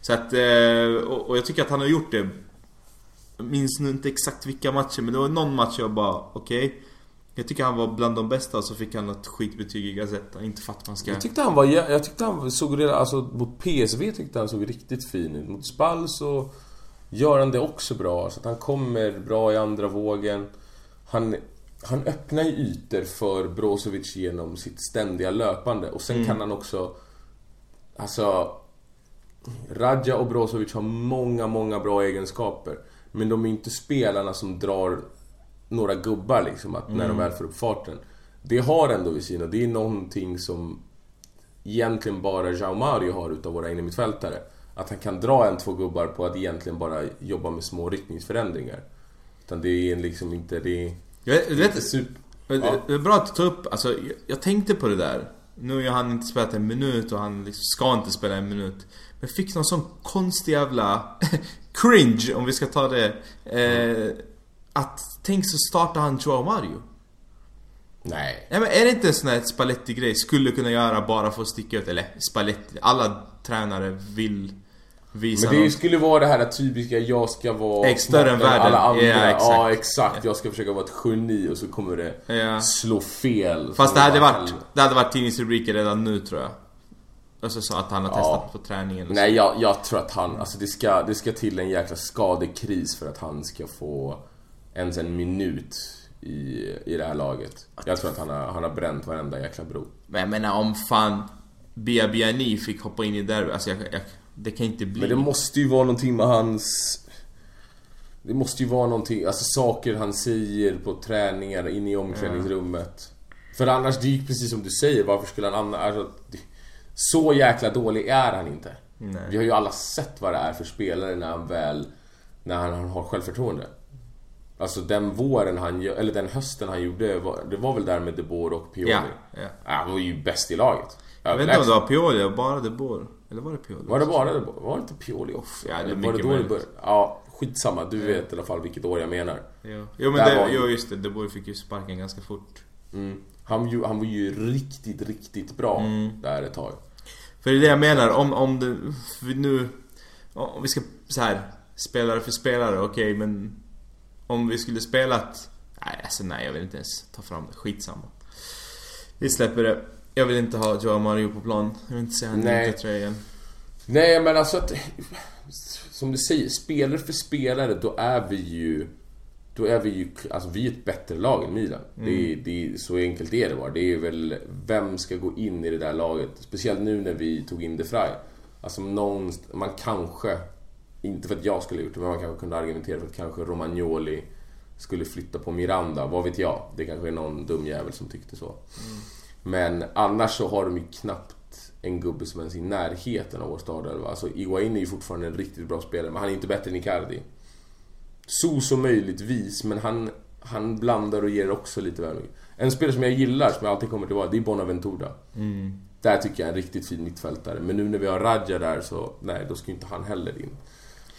Så att, eh, och, och jag tycker att han har gjort det. Jag minns nu inte exakt vilka matcher, men det var någon match jag bara, okej. Jag tycker han var bland de bästa så fick han ett skitbetyg i Gazzetta. Inte för att man ska... Jag tyckte han var Jag tyckte han såg redan, alltså mot PSV tyckte han såg riktigt fin ut. Mot Spal så gör han det också bra. Så att han kommer bra i andra vågen. Han, han öppnar ju ytor för Brozovic genom sitt ständiga löpande. Och sen kan han också... Alltså... Radja och Brozovic har många, många bra egenskaper. Men de är inte spelarna som drar några gubbar liksom, att när de väl får upp farten. Det har ändå Vicino. Det är någonting som egentligen bara João Mario har utav våra innermittfältare. Att han kan dra en, två gubbar på att egentligen bara jobba med små riktningsförändringar. Utan det är liksom inte... Det är, Jag, det vet, inte super... Ja. Det är bra att du tar upp, alltså jag, jag tänkte på det där. Nu har han inte spelat en minut och han liksom ska inte spela en minut. Men jag fick någon sån konstig jävla *laughs* cringe, om vi ska ta det. Eh, att tänk så startar han Joao Mario. Nej. Ja, men är det inte en sån här Spalletti-grej? Skulle kunna göra bara för att sticka ut? Eller Spalletti, alla tränare vill visa Men det något. skulle vara det här typiska, jag ska vara Ex- större än världen. alla andra. Ja, exakt. Ja, exakt. Jag ska försöka vara ett geni och så kommer det Ja. slå fel. Fast det hade bara- varit, det hade varit tidningsrubriker redan nu tror jag. Alltså så att han har testat på träningen och så. Nej, jag, jag tror att han... Alltså det ska, det ska till en jäkla skadekris för att han ska få ens en minut i, i det här laget. Jag tror att han har, han har bränt varenda jäkla bro. Men jag menar om fan Bia Biani fick hoppa in i derby, alltså jag, jag, det kan inte bli... Men det måste ju vara någonting med hans... Det måste ju vara någonting, alltså saker han säger på träningar, inne i omklädningsrummet. För annars, det gick precis som du säger, varför skulle han annars... Alltså, så jäkla dålig är han inte. Nej. Vi har ju alla sett vad det är för spelare när han väl... När han har självförtroende. Alltså den våren han eller den hösten han gjorde, det var väl där med De Boer och Pioli? Ja, ja. Han var ju bäst i laget. Jag vet inte om det var Pioli bara De Boer. Eller var det Pioli? Var det bara det? Var det inte Pioli också? Ja, det är var det då det började? Ja, skitsamma. Du vet i alla fall vilket år jag menar. Jo, jo men var det, ju- jo, just det, De Boer fick ju sparken ganska fort. Mm. Han, ju, han var ju riktigt, riktigt bra Mm. där ett tag. För det är det jag menar, om, om det... Nu... Om vi ska så här spelare för spelare, okej men... Om vi skulle spelat... Nej, alltså nej, jag vill inte ens ta fram det. Skitsamma. Vi släpper det. Jag vill inte ha Joao Mario på plan. Jag vill inte se Nej. i tröjan. Nej, men alltså att... Som du säger, spelare för spelare, då är vi ju... Då är vi ju... Alltså vi är ett bättre lag än Milan. Det, är- det, är- så enkelt är det bara. Det är väl... Vem ska gå in i det där laget? Speciellt nu när vi tog in De Frey. Alltså någon... Man kanske... Inte för att jag skulle ha gjort det, men man kanske kunde argumentera för att kanske Romagnoli skulle flytta på Miranda. Vad vet jag? Det kanske är någon dum jävel som tyckte så. Men annars så har de ju knappt en gubbe som ens är i närheten av vår startelva. Alltså Iguain är ju fortfarande en riktigt bra spelare, men han är inte bättre än Icardi. Så så möjligtvis, men han, han blandar och ger också lite väl mycket. En spelare som jag gillar, som jag alltid kommer tillbaka, det är Bonaventura. Där tycker jag är en riktigt fin mittfältare. Men nu när vi har Radja där så, nej, då ska ju inte han heller in.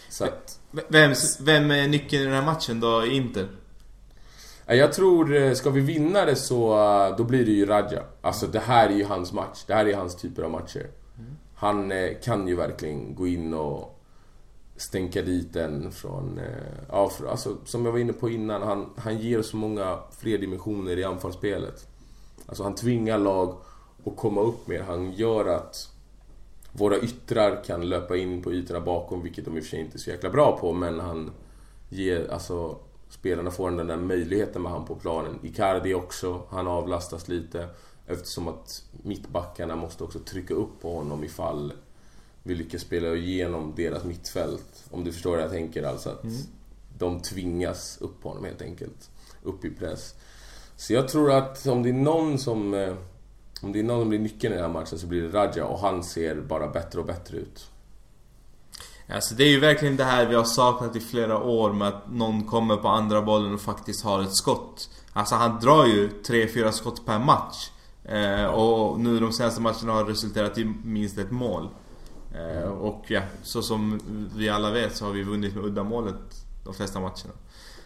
Så att, Vem, vem är nyckeln i den här matchen då, Inter? Eh, jag tror, eh, ska vi vinna det så eh, då blir det ju Raja. Alltså det här är ju hans match. Det här är hans typer av matcher. Han kan ju verkligen gå in och stänka dit den från... Ja, för, alltså, som jag var inne på innan, han, han ger så många fler dimensioner i anfallsspelet. Alltså han tvingar lag att komma upp mer. Han gör att våra yttrar kan löpa in på ytorna bakom, vilket de i och för sig inte är så jäkla bra på, men han ger, alltså spelarna får den där möjligheten med han på planen. Icardi också, han avlastas lite eftersom att mittbackarna måste också trycka upp på honom ifall vi lyckas spela igenom deras mittfält. Om du förstår vad jag tänker, alltså att de tvingas upp på honom helt enkelt. Upp i press. Så jag tror att om det är någon som... eh, Om det är någon som blir nyckeln i den här matchen så blir det Raja och han ser bara bättre och bättre ut. Alltså det är ju verkligen det här vi har saknat i flera år med att någon kommer på andra bollen och faktiskt har ett skott. Alltså han drar ju 3-4 skott per match. Eh, och nu de senaste matcherna har resulterat i minst ett mål. Eh, och ja, så som vi alla vet så har vi vunnit med uddamålet de flesta matcherna.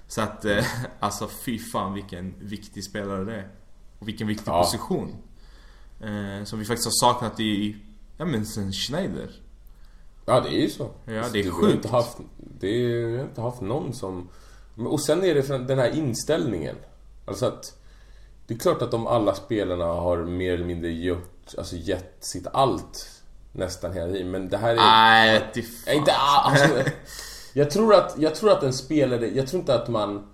Så att, eh, *laughs* alltså fy fan vilken viktig spelare det är. Och vilken viktig Ja. position. Eh, som vi faktiskt har saknat i, ja men sen Schneider. Ja, det är ju så. Ja, det är har sjukt. Inte haft, det är, vi har inte haft någon som... Och sen är det den här inställningen. Alltså att... Det är klart att de alla spelarna har mer eller mindre gjort, alltså gett sitt allt nästan hela tiden. Men det här är... Nej, det Ja, inte, alltså, *laughs* jag, tror att, jag tror att en spelare, jag tror inte att man...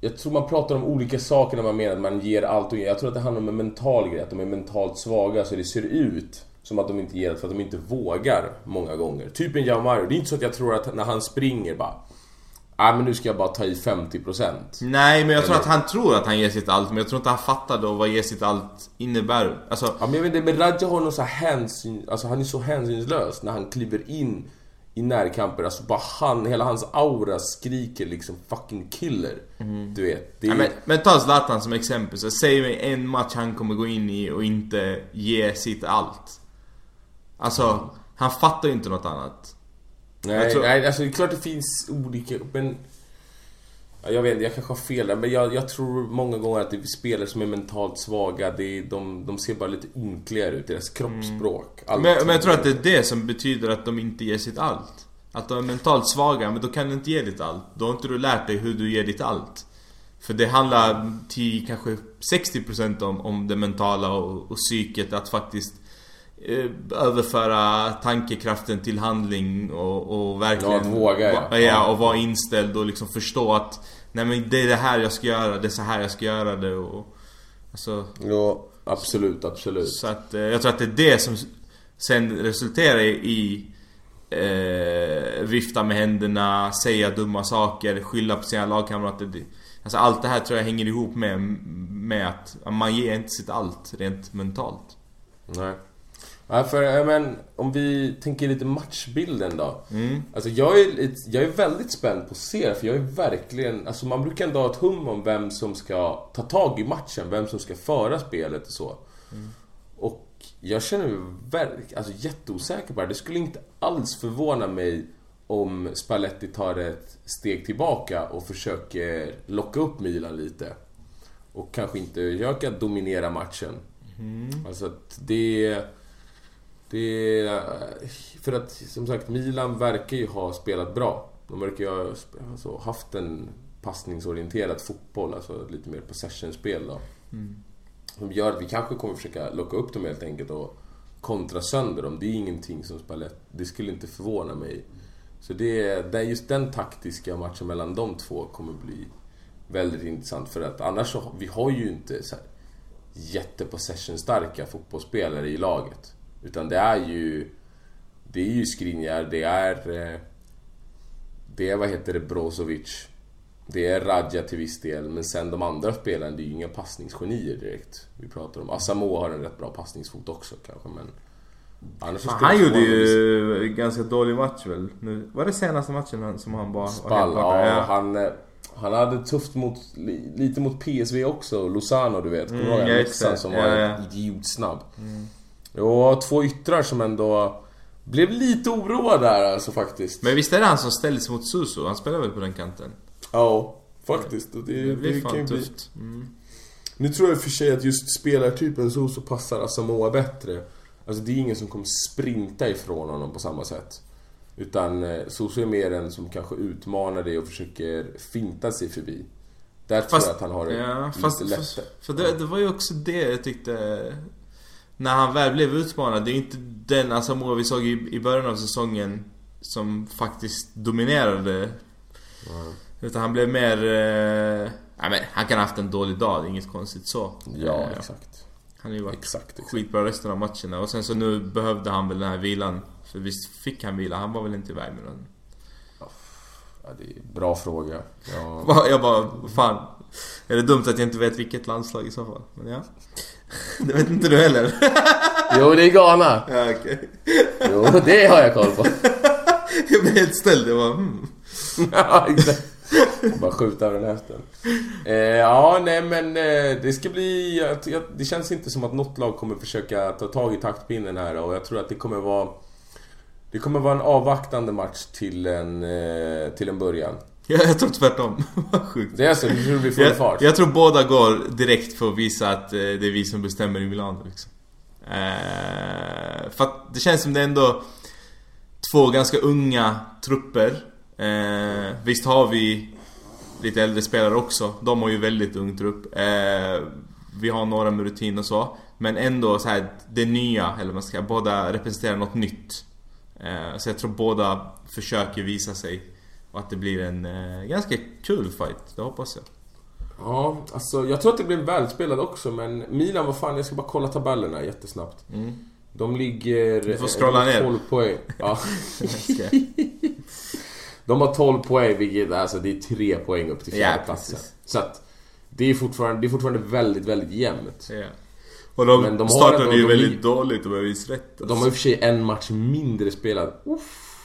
Jag tror man pratar om olika saker när man menar att man ger allt och Jag tror att det handlar om en mental grej, att de är mentalt svaga så det ser ut som att de inte ger för att de inte vågar många gånger. Typ en Jaumario, det är inte så att jag tror att när han springer bara... Nej men nu ska jag bara ta i 50%. Nej men jag tror Eller- att han tror att han ger sitt allt men jag tror inte han fattar då vad ge sitt allt innebär. Alltså, Ja men jag vet inte, men Raja har någon så här hänsyn, alltså han är så hänsynslös när han kliver in i närkamper. Alltså bara han, hela hans aura skriker liksom fucking killer. Du vet. Det är, ja, men, men ta Zlatan som exempel. Så säg mig en match han kommer gå in i och inte ge sitt allt. Alltså, han fattar ju inte något annat. nej, tror- nej, alltså det är klart det finns olika, men... Ja, jag vet inte, jag kanske har fel där, men jag, jag tror många gånger att det är spelare som är mentalt svaga, det är, de, de ser bara lite ynkligare ut, deras kroppsspråk. allt. Men, men jag tror att det är det som betyder att de inte ger sitt allt. Att de är mentalt svaga, men då kan du inte ge ditt allt. Då har inte du lärt dig hur du ger ditt allt. För det handlar till kanske 60% om, om det mentala och, och psyket. Att faktiskt överföra tankekraften till handling och, och verkligen... Ja, att våga, ja. ja. och vara inställd och liksom förstå att Nej men det är det här jag ska göra, det är så här jag ska göra det och... Alltså... Ja, absolut, absolut. Så att eh, jag tror att det är det som sen resulterar i eh, vifta med händerna, säga dumma saker, skylla på sina lagkamrater. Alltså allt det här tror jag hänger ihop med, med att man ger inte sitt allt rent mentalt. Nej. Ja, för, men om vi tänker lite matchbilden då. Mm. Alltså jag är, lite, jag är väldigt spänd på att se för jag är verkligen... Alltså man brukar ändå ha ett hum om vem som ska ta tag i matchen, vem som ska föra spelet och så. Och jag känner mig verk, alltså jätteosäker på det. Det skulle inte alls förvåna mig om Spalletti tar ett steg tillbaka och försöker locka upp Milan lite. Och kanske inte försöka dominera matchen. Alltså att det... Det... För att som sagt, Milan verkar ju ha spelat bra. De verkar ju ha alltså, haft en passningsorienterad fotboll, alltså lite mer possession-spel då. Som gör att vi kanske kommer försöka locka upp dem helt enkelt och kontra sönder dem. Det är ingenting som Spalletti... Det skulle inte förvåna mig. Så det, det är just den taktiska matchen mellan de två kommer bli väldigt intressant för att annars så, vi har ju inte så här jättepossession-starka fotbollsspelare i laget. Utan det är ju... Det är ju Skriniar, det är... eh, Det är, vad heter det, Brozovic. Det är Radja till viss del, men sen de andra spelarna, det är ju inga passningsgenier direkt. Vi pratar om... Asamoah har en rätt bra passningsfot också kanske, men... Annars Han gjorde ju en ganska dålig match väl? Nu, var det senaste matchen han- som han bara Spall, ja, Ja. han, eh, han hade tufft mot, li- lite mot PSV också, Lozano du vet. Kommer du Mm, ihåg mixan det. som Ja, var ja. idiotsnabb? Jo, två yttrar som ändå blev lite oroad där alltså faktiskt. Men visst är det han som ställdes mot Suso? Han spelar väl på den kanten? Ja. Faktiskt. Och det, Det blir det kan ju fan bli... tufft. Mm. Nu tror jag i och för sig att just spelartypen så passar Asamoah bättre. Alltså det är ingen som kommer sprinta ifrån honom på samma sätt. Utan eh, Soso är mer en som kanske utmanar dig och försöker finta sig förbi. Där tror Fast- jag att han har det Ja, lite lättare. för, för det, det var ju också det jag tyckte När han väl blev utmanad, det är inte den Asamoah vi såg i, i början av säsongen Som faktiskt dominerade Utan han blev mer... Eh, ja, men han kan ha haft en dålig dag, det är inget konstigt så Ja, Eh, exakt. Han har ju varit Exakt, exakt. skitbra resten av matcherna och sen så nu behövde han väl den här vilan För visst fick han vila, han var väl inte iväg med den Ja, det är en bra fråga. Ja. Va- *laughs* Jag bara, fan Är det dumt att jag inte vet vilket landslag i så fall? Men ja Det vet inte du heller? *laughs* Jo, det är Ghana! Ja, okej. Jo, det har jag koll på. *laughs* Jag blev helt ställd, jag bara hmm. *laughs* ja, exakt. Bara skjuta över den hästen. Eh, ja, nej men eh, det ska bli... Jag, det känns inte som att något lag kommer försöka ta tag i taktpinnen här och jag tror att det kommer vara... Det kommer vara en avvaktande match till en, eh, till en början. *laughs* Ja, jag tror tvärtom. *laughs* Vad sjukt. Det är så, du tror det blir full Jag, fart? jag tror båda går direkt för att visa att eh, det är vi som bestämmer i Milano liksom. Eh, för att det känns som det är ändå två ganska unga trupper. Eh, visst har vi lite äldre spelare också. De har ju väldigt ung trupp. Eh, vi har några med rutin och så. Men ändå så här, det nya, eller vad man ska säga, båda representerar något nytt. Eh, så jag tror båda försöker visa sig. Och att det blir en eh, ganska kul fight, det hoppas jag. Ja, alltså jag tror att det blir välspelad också men Milan, vad fan, jag ska bara kolla tabellerna jättesnabbt. De ligger... Du får scrolla de har ner. 12 poäng. Ja. *laughs* De har 12 poäng, vilket alltså det är 3 poäng upp till Ja, fjärdeplatsen. precis. så att det är, fortfarande, det är fortfarande väldigt, väldigt jämnt. Ja. Och de, Men de har startade ändå- ju de väldigt lig- dåligt om jag minns rätt. De har i och för sig en match mindre spelad. Uff,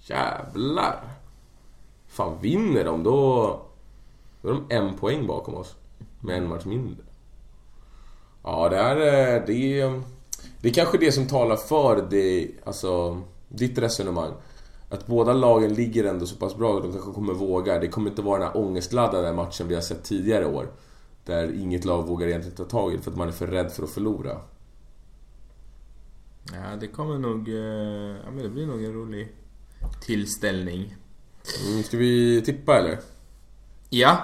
jävlar. Fan, vinner de då... Då är de en poäng bakom oss. Med en match mindre. Ja, det är... Eh, det är, det är kanske det som talar för det, alltså, ditt resonemang. Att båda lagen ligger ändå så pass bra att de kanske kommer våga. Det kommer inte vara den här ångestladdade matchen vi har sett tidigare år. Där inget lag vågar egentligen ta tag i det för att man är för rädd för att förlora. Ja, det kommer nog... Eh, ja, men det blir nog en rolig tillställning. Mm, ska vi tippa eller? Ja.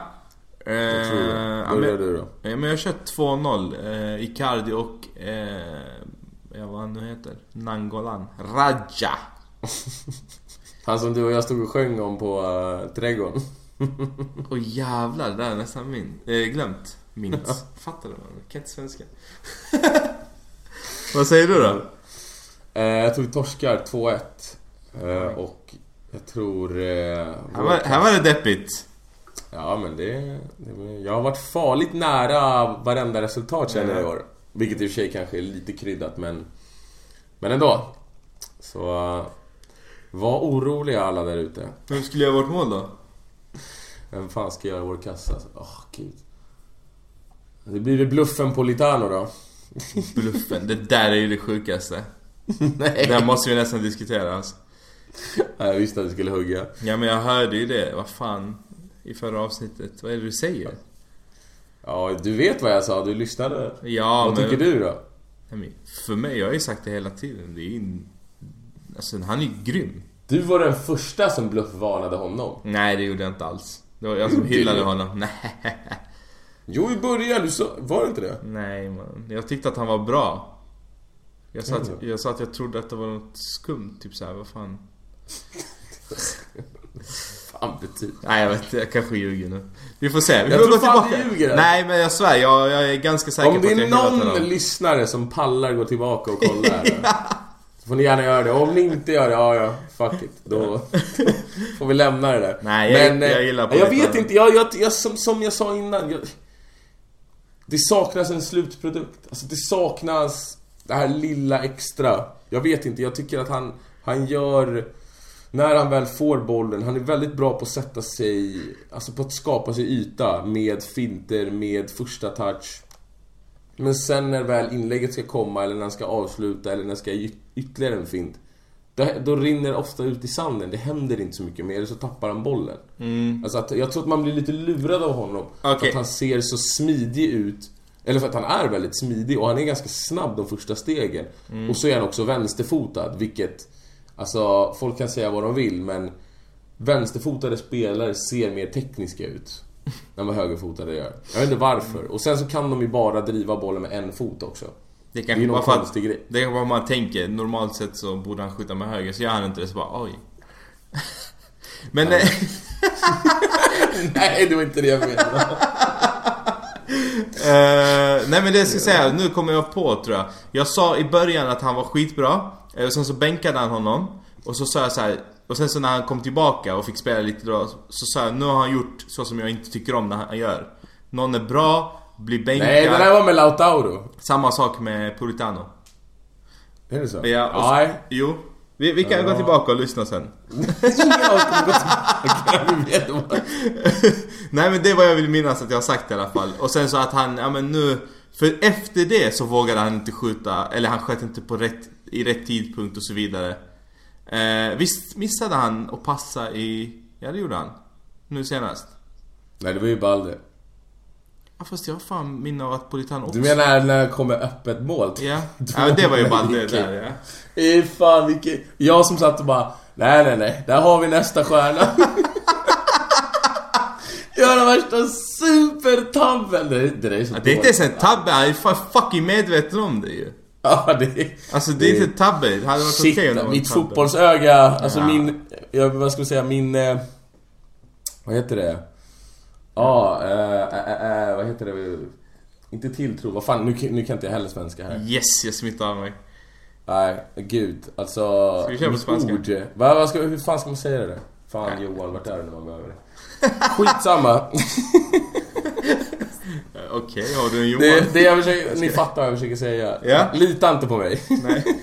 Vad tror du? Eh, ja, du då? ja, men jag kört 2-0. Eh, Icardi och... Eh, ja, vad han nu heter. Nangolan. Raja. *laughs* Han som du och jag stod och sjöng om på uh, trädgården. *laughs* Åh jävlar, det där är nästan min. Eh, glömt. Minns. Fattar du? Man kan inte svenska. *laughs* vad säger du då? Eh, jag tror vi torskar 2-1. Eh, och jag tror... Uh, Här var, här var det deppigt. Ja men det, det... Jag har varit farligt nära varenda resultat känner jag i år. Vilket i och för sig kanske är lite kryddat men... Men ändå. Så... Var oroliga alla där ute. Vem skulle göra vårt mål då? Vem fan ska göra vår kassa? Åh gud. Det blir väl bluffen på Litano då? Bluffen. Det där är ju det sjukaste. *laughs* Nej. Det här måste vi nästan diskutera alltså. Jag visste att du skulle hugga. Ja men jag hörde ju det. Vad fan. I förra avsnittet. Vad är det du säger? Ja, du vet vad jag sa. Du lyssnade. Ja vad men... tycker du då? För mig, jag har ju sagt det hela tiden. Det är ju... Alltså han är ju grym. Du var den första som bluffvarnade honom. Nej det gjorde jag inte alls. Det var jag som hyllade honom. *laughs* Nej. Jo, i början. Du sa... Var det inte det? Nej man. Jag tyckte att han var bra. Jag sa, att, jag sa att jag trodde att det var något skumt. Typ såhär, vad fan. Fan betyg. Nej jag vet inte, jag kanske ljuger nu. Vi får se. Vi Jag får tror gå fan tillbaka. du ljuger. Nej men jag svär, jag, jag är ganska säker Om på det att jag är hyllat någon lyssnare som pallar gå tillbaka och kolla här. *laughs* Så får ni gärna göra det. Om ni inte gör det, ja ja, fuck it. Då *laughs* får vi lämna det där. Nej, jag- jag eh, gillar på Jag det. vet inte, jag, jag, jag, som, som jag sa innan. Jag, det saknas en slutprodukt. Alltså det saknas det här lilla extra. Jag vet inte, jag tycker att han, han gör... När han väl får bollen, han är väldigt bra på att sätta sig... Alltså på att skapa sig yta med finter, med första touch. Men sen när väl inlägget ska komma eller när han ska avsluta eller när han ska ge yt- ytterligare en fint. då rinner det ofta ut i sanden. Det händer inte så mycket mer, eller så tappar han bollen. Alltså att, jag tror att man blir lite lurad av honom. För Mm. Okej. att han ser så smidig ut. Eller för att han är väldigt smidig och han är ganska snabb de första stegen. Mm. Och så är han också vänsterfotad, vilket... Alltså, folk kan säga vad de vill, men... Vänsterfotade spelare ser mer tekniska ut. *laughs* Än vad högerfotade gör. Jag vet inte varför. Och sen så kan de ju bara driva bollen med en fot också. Det Det är kanske någon bara konstig grej. det kan vara man tänker, normalt sett så borde han skjuta med höger, så gör han inte det så bara oj. *laughs* Men eh, *laughs* Nej, det var inte det jag menade. Eh, nej men det jag ska säga, nu kommer jag på tror jag. Jag sa i början att han var skitbra. Eh, Och sen så bänkade han honom. Och så sa jag så här. Och sen så när han kom tillbaka och fick spela lite då. Så sa jag, nu har han gjort så som jag inte tycker om när han gör. Någon är bra, blir bänkad. Nej, det där var med Lautaro. Samma sak med Puritano. Är det så? Ja, och, Nej. Jo. Vi, vi kan gå tillbaka och lyssna sen. *laughs* Vad- *laughs* Nej men det var jag vill minnas att jag har sagt i alla fall. Och sen så att han, ja men nu... För efter det så vågade han inte skjuta, eller han sköt inte på rätt, i rätt tidpunkt och så vidare. Eh, visst missade han att passa i... Ja det gjorde han. Nu senast. Nej, det var ju Balde. Ja fast jag har fan minne av att Politano också... Du menar när det kommer öppet mål? Ja. *laughs* ja det var ju Vilken- där ja. Fy fan vilken... Jag som satt och bara... Nej, nej, nej. Där har vi nästa stjärna. *laughs* Gör den värsta supertabben. Det, det där är så ja. Det är inte ens en tabbe, han är fucking medveten om det ju. Ja, det är... Alltså det är inte tabbe, det hade varit okej Shit, om det var mitt tabbe. fotbollsöga. Alltså Ja. min... Jag, vad ska man säga? Min... Eh, vad heter det? Ja, eh, eh, eh, vad heter det? Inte tilltro, vad fan, nu, nu kan inte jag heller svenska här. Yes, jag smittar av mig. Nej, gud. Alltså... Ska vi köra på spanska? ord- Vad, vad ska, hur fan ska man säga det? Fan Johan, vart är du när man behöver det? Skitsamma. Eh, *laughs* Okej, har du en Johan? Det, det jag försöker, ni fattar vad jag försöker säga. Ja. Lita inte på mig. Nej. *laughs*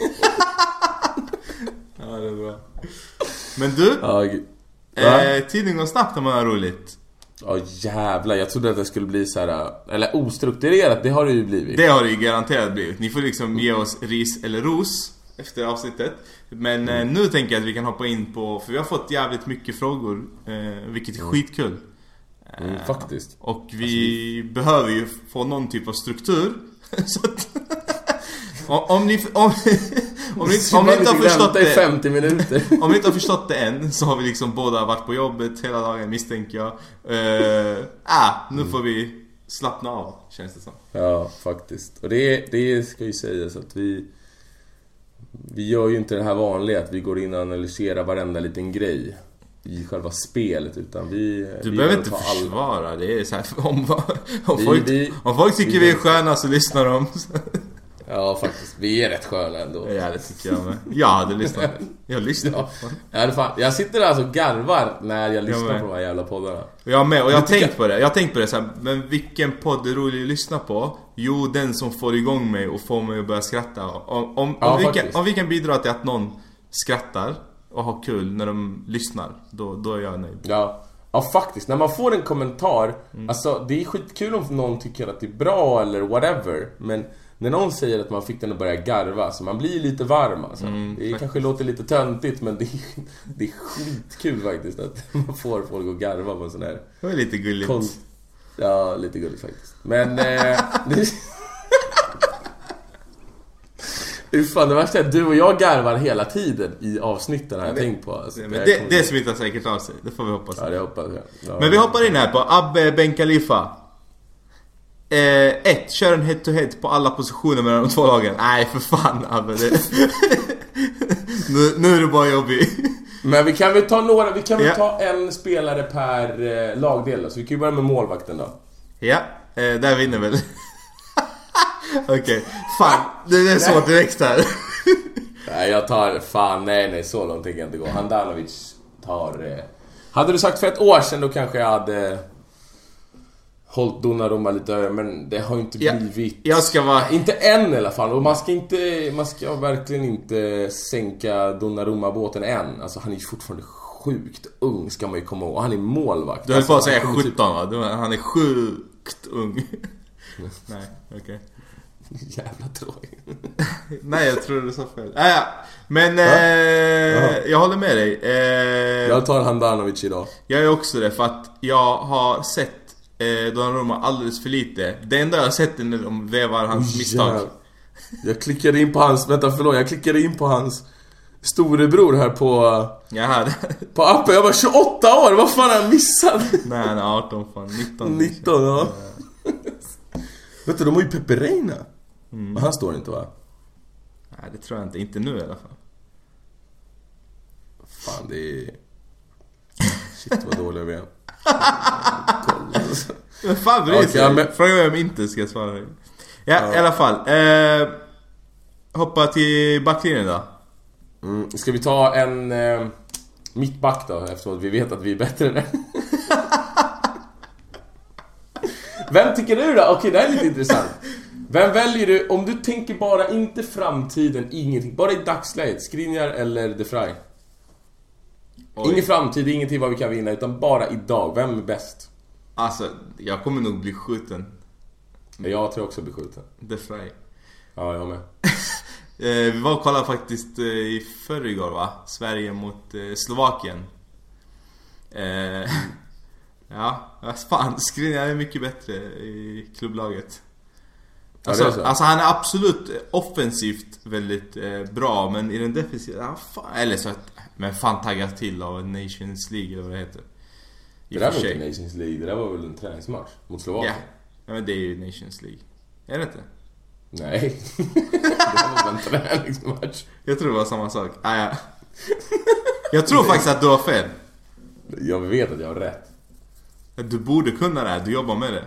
ja, det är bra. Men du, Ja, eh, tiden går snabbt när man har roligt. Ja jävlar, jag trodde att det skulle bli så här, eller ostrukturerat, det har det ju blivit. Det har det ju garanterat blivit. Ni får liksom ge oss ris eller ros efter avsnittet. Men eh, nu tänker jag att vi kan hoppa in på, för vi har fått jävligt mycket frågor, eh, vilket är skitkul. Mm, faktiskt. Och vi behöver ju få någon typ av struktur. *laughs* Så att, *laughs* om, ni, om, om, ni, om ni inte har förstått det 50 minuter. *laughs* Om ni inte har förstått det än så har vi liksom båda varit på jobbet hela dagen misstänker jag. Uh, ah, nu får vi slappna av känns det som. Ja, faktiskt. Och det, det ska ju sägas att vi... Vi gör ju inte det här vanliga att vi går in och analyserar varenda liten grej i själva spelet utan vi... Du vi behöver inte försvara, det är så här, *laughs* om, om, Vi- folk, vi- om folk tycker vi- vi är sköna så lyssnar de. *laughs* Ja, faktiskt. Vi är rätt sköna ändå. Ja det tycker jag med. Jag hade lyssnat. Jag lyssnar. Ja, ja, det fan. Jag sitter alltså och garvar när jag lyssnar med. på de här jävla poddarna. Jag med, och jag har tänkt på det. Jag har tänkt på det så här, men vilken podd är rolig att lyssna på? Jo, den som får igång mig och får mig att börja skratta. Om, om, Ja, om, vi, kan, faktiskt. om vi kan bidra till att någon skrattar och har kul när de lyssnar, då, då är jag nöjd. Ja. Ja faktiskt, när man får en kommentar Mm. Alltså det är skitkul om någon tycker att det är bra eller whatever Men när någon säger att man fick den att börja garva, så man blir lite varm alltså. Mm, Det kanske låter lite töntigt men det är, *laughs* det är skitkul faktiskt att *laughs* man får folk att garva på en sån här Det var lite gulligt. konst... Ja, lite gulligt faktiskt Men... Eh, *laughs* det... Hur fan, det värsta är att du och jag garvar hela tiden i avsnitten har jag tänkt på alltså, Men det, kommer- det smittar säkert av sig, det får vi hoppas. Ja, det hoppas jag ja. Men vi hoppar in här på Abbe Ben Khalifa. Eh, ett, kör en head to head på alla positioner mellan de två lagen. Nej för fan Abbe. Det... *laughs* nu, nu är du bara jobbig. Men vi kan väl ta några, vi kan väl Ja. ta en spelare per eh, lagdel då. Så vi kan ju börja med målvakten då. Ja, eh, där vinner väl. *laughs* Okej, fan. Det är så direkt här. *laughs* Nej, jag tar, fan nej nej, så långt tänker jag inte gå. Handanovic tar... Eh, hade du sagt för ett år sedan då kanske jag hade hållit Donnarumma lite över, men det har ju inte blivit... jag ska vara... Inte än i alla fall. Och man ska inte, man ska verkligen inte sänka Donnarumma-båten än. Alltså han är ju fortfarande sjukt ung ska man ju komma ihåg. Och han är målvakt. Du höll alltså, på att säga han kommer typ- 17 va? Han är sjukt ung. *laughs* Nej, okej. Jävla tråkigt. *laughs* Nej jag tror du sa fel. Ah, ja. Men eh, jag håller med dig. Eh, Jag tar Handanovic idag. Jag är också det för att jag har sett eh, Donnarumma alldeles för lite. Det enda jag har sett är när de vevar hans misstag. Jävlar. Jag klickade in på hans, vänta förlåt, jag klickade in på hans storebror här på, Jaha, på appen. Jag var 28 år, vad fan har jag missat? nej han är 18 fan, 19 19 ja. *laughs* Vet du, de har ju Pepe. Mm. Men han står inte va? Nej det tror jag inte, inte nu i alla fall. Fan det är... Shit vad dåliga vi är. Men fan bryr sig? Okej, men- Fråga om inte ska jag svara. Ja, i alla fall. Eh, hoppa till backlinjen då. Mm, ska vi ta en eh, mittback då eftersom vi vet att vi är bättre där? *laughs* Vem tycker du då? Okej, det här är lite intressant. Vem väljer du om du tänker bara, inte framtiden, ingenting. Bara i dagsläget. Skriniar eller De Vrij? Oj. Ingen framtid, ingenting vad vi kan vinna, utan bara idag. Vem är bäst? Alltså, jag kommer nog bli skjuten. Jag tror också bli skjuten. The Fry. Ja, jag med. *laughs* Eh, vi var och kollade faktiskt eh, i förrgår va? Sverige mot eh, Slovakien. *laughs* Ja, vad fan. *laughs* Skriniar är mycket bättre i klubblaget. Ja, Alltså, så. alltså han är absolut offensivt väldigt eh, bra men i den defensiva, ja, fan, eller så att, men fan taggat till av Nations League eller vad det heter. I Det där var inte. Nations League, det där var väl en träningsmatch mot Ja. Slovakien? ja, men det är ju Nations League. Är det inte? Nej. *laughs* det var väl en träningsmatch. Jag tror det var samma sak. Ah, ja. Jag tror faktiskt att du har fel. Jag vet att jag har rätt. Du borde kunna det här, du jobbar med det.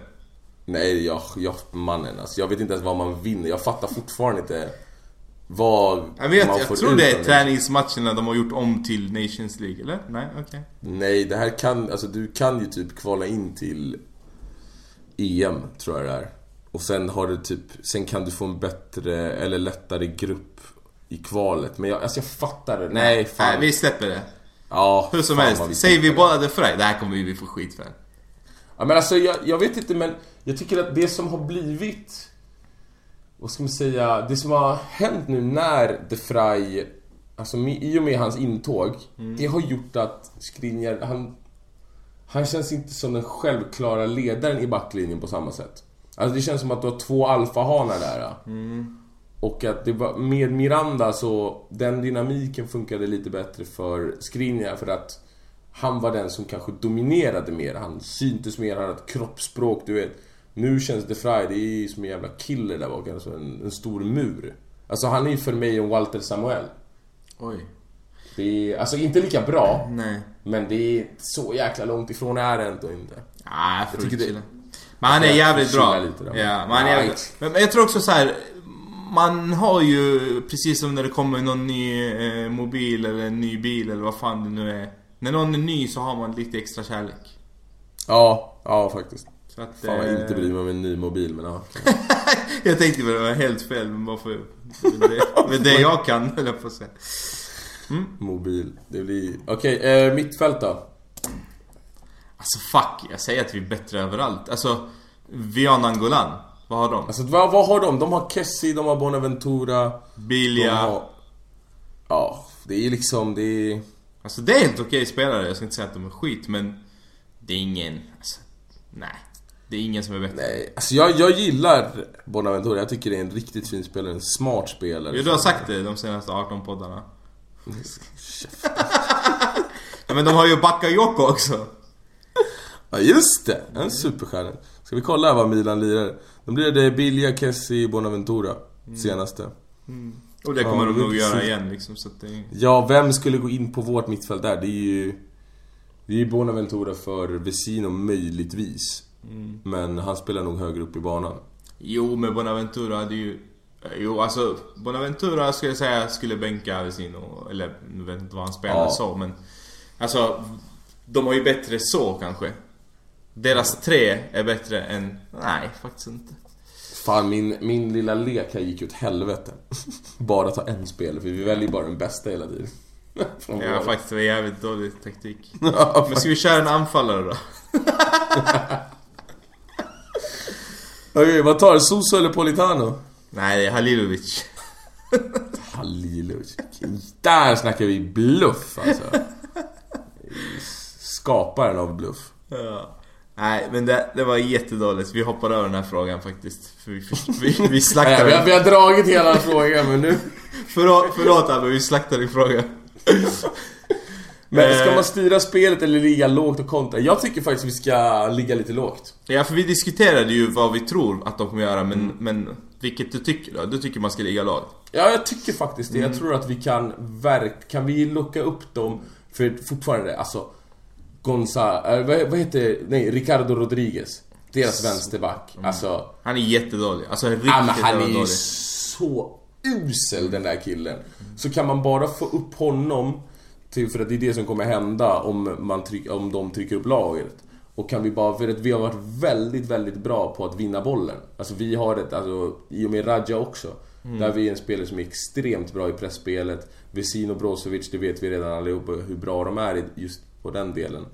Nej, jag, jag, mannen alltså. Jag vet inte ens vad man vinner. Jag fattar fortfarande inte vad Jag vet, man jag får tror ut det är träningsmatcherna de har gjort om till Nations League, eller? Nej, okej. Nej, det här kan, alltså du kan ju typ kvala in till EM, tror jag det är. Och sen har du typ, sen kan du få en bättre, eller lättare grupp i kvalet. Men jag, alltså jag fattar det. Nej, fan. Nej, vi släpper det. Ja, Hur som helst, vi säger vi båda det för dig, det här kommer vi få skit för. Ja men alltså jag, jag vet inte men jag tycker att det som har blivit Vad ska man säga? Det som har hänt nu när De Vrij Alltså i och med hans intåg Det har gjort att Skriniar, han Han känns inte som den självklara ledaren i backlinjen på samma sätt. Alltså det känns som att du har två alfahanar där Och att det var med Miranda så Den dynamiken funkade lite bättre för Skriniar för att han var den som kanske dominerade mer. Han syntes mer, han hade ett kroppsspråk, du vet. Nu känns det är som en jävla killer där bak, alltså en, en stor mur. Alltså han är ju för mig en Walter Samuel. Oj. Det är, alltså inte lika bra, Nej. men det är så jäkla långt ifrån är det ändå inte. Ah, jag får tycker det-. Men han är Jag jävligt bra. lite ja, men han är jävligt... Men jag tror också så här. Man har ju, precis som när det kommer någon ny eh, mobil eller en ny bil eller vad fan det nu är. När någon är ny så har man lite extra kärlek. Ja, ja faktiskt. Så att, Fan vad jag eh, inte bryr mig om en ny mobil, men ja. *laughs* Jag tänkte väl det var helt fel men bara för med det, med det jag kan höll jag på att säga. Mobil. Det blir... Okej, eh, mittfält då? Alltså fuck, jag säger att vi är bättre överallt. Alltså, Vian Angolan, vad har de? Alltså vad, vad har de? De har Kessie, de har Bonaventura. Bilia. har... Ja, det är liksom, det är... Alltså det är helt okej spelare, jag ska inte säga att de är skit men Det är ingen, alltså, nej. Det är ingen som är bättre. Nej, alltså jag, jag gillar Bonaventura. Jag tycker det är en riktigt fin spelare. En smart spelare. Jo, du har sagt det de senaste 18 poddarna. *laughs* ja, men de har ju Bakayoko också. Ja, just det! En superstjärna. Ska vi kolla här vad Milan lirar? De lirade Bilia, Kessie, Bonaventura. Senaste. Och det kommer Ja, de nog precis. göra igen liksom, så det. Ja, vem skulle gå in på vårt mittfält där? Det är ju... Det är ju Bonaventura för Vesino möjligtvis. Men han spelar nog högre upp i banan. Jo, men Bonaventura hade ju... Jo, alltså Bonaventura skulle jag säga skulle bänka Vesino, eller nu vet inte vad han spelar Ja. så, men... Alltså, de har ju bättre så kanske. Deras tre är bättre än... Nej, faktiskt inte. Fan, min, min lilla lek här gick ju åt helvete. *laughs* bara ta en spelare, för vi väljer bara den bästa hela tiden. *laughs* Från Ja, våra. faktiskt, det var jävligt dålig taktik. *laughs* Ja, Men ska vi köra en anfallare då? Okej, vad tar du? Soso eller Politano? Nej, det är Halilovic. Halilovic. Där snackar vi bluff alltså. Skaparen av bluff. Ja. Nej, men det, det var jättedåligt. Vi hoppar över den här frågan faktiskt. För vi, vi, vi *laughs* slaktade vi, har, vi har dragit hela frågan men nu... *laughs* Förlåt, förlåt Abbe, vi slaktade din fråga. *laughs* Men ska man styra spelet eller ligga lågt och kontra? Jag tycker faktiskt vi ska ligga lite lågt. Ja, för vi diskuterade ju vad vi tror att de kommer göra, men, mm. men vilket du tycker då? Du tycker man ska ligga lågt? Ja, jag tycker faktiskt det. Mm. Jag tror att vi kan verk... Kan vi locka upp dem? För fortfarande, alltså... Gonza... Äh, vad, vad heter... Nej, Ricardo Rodriguez. Deras vänsterback. Mm. Alltså... Han är jättedålig. Alltså riktigt ja, men han är dålig. så usel den där killen. Så kan man bara få upp honom till, för att det är det som kommer hända om, man tryck, om de trycker upp laget. Och kan vi bara, för att vi har varit väldigt, väldigt bra på att vinna bollen. Alltså vi har ett, alltså i och med Raja också. Mm. Där vi är en spelare som är extremt bra i pressspelet. Vesino Brozovic, det vet vi redan allihopa hur bra de är just på den delen.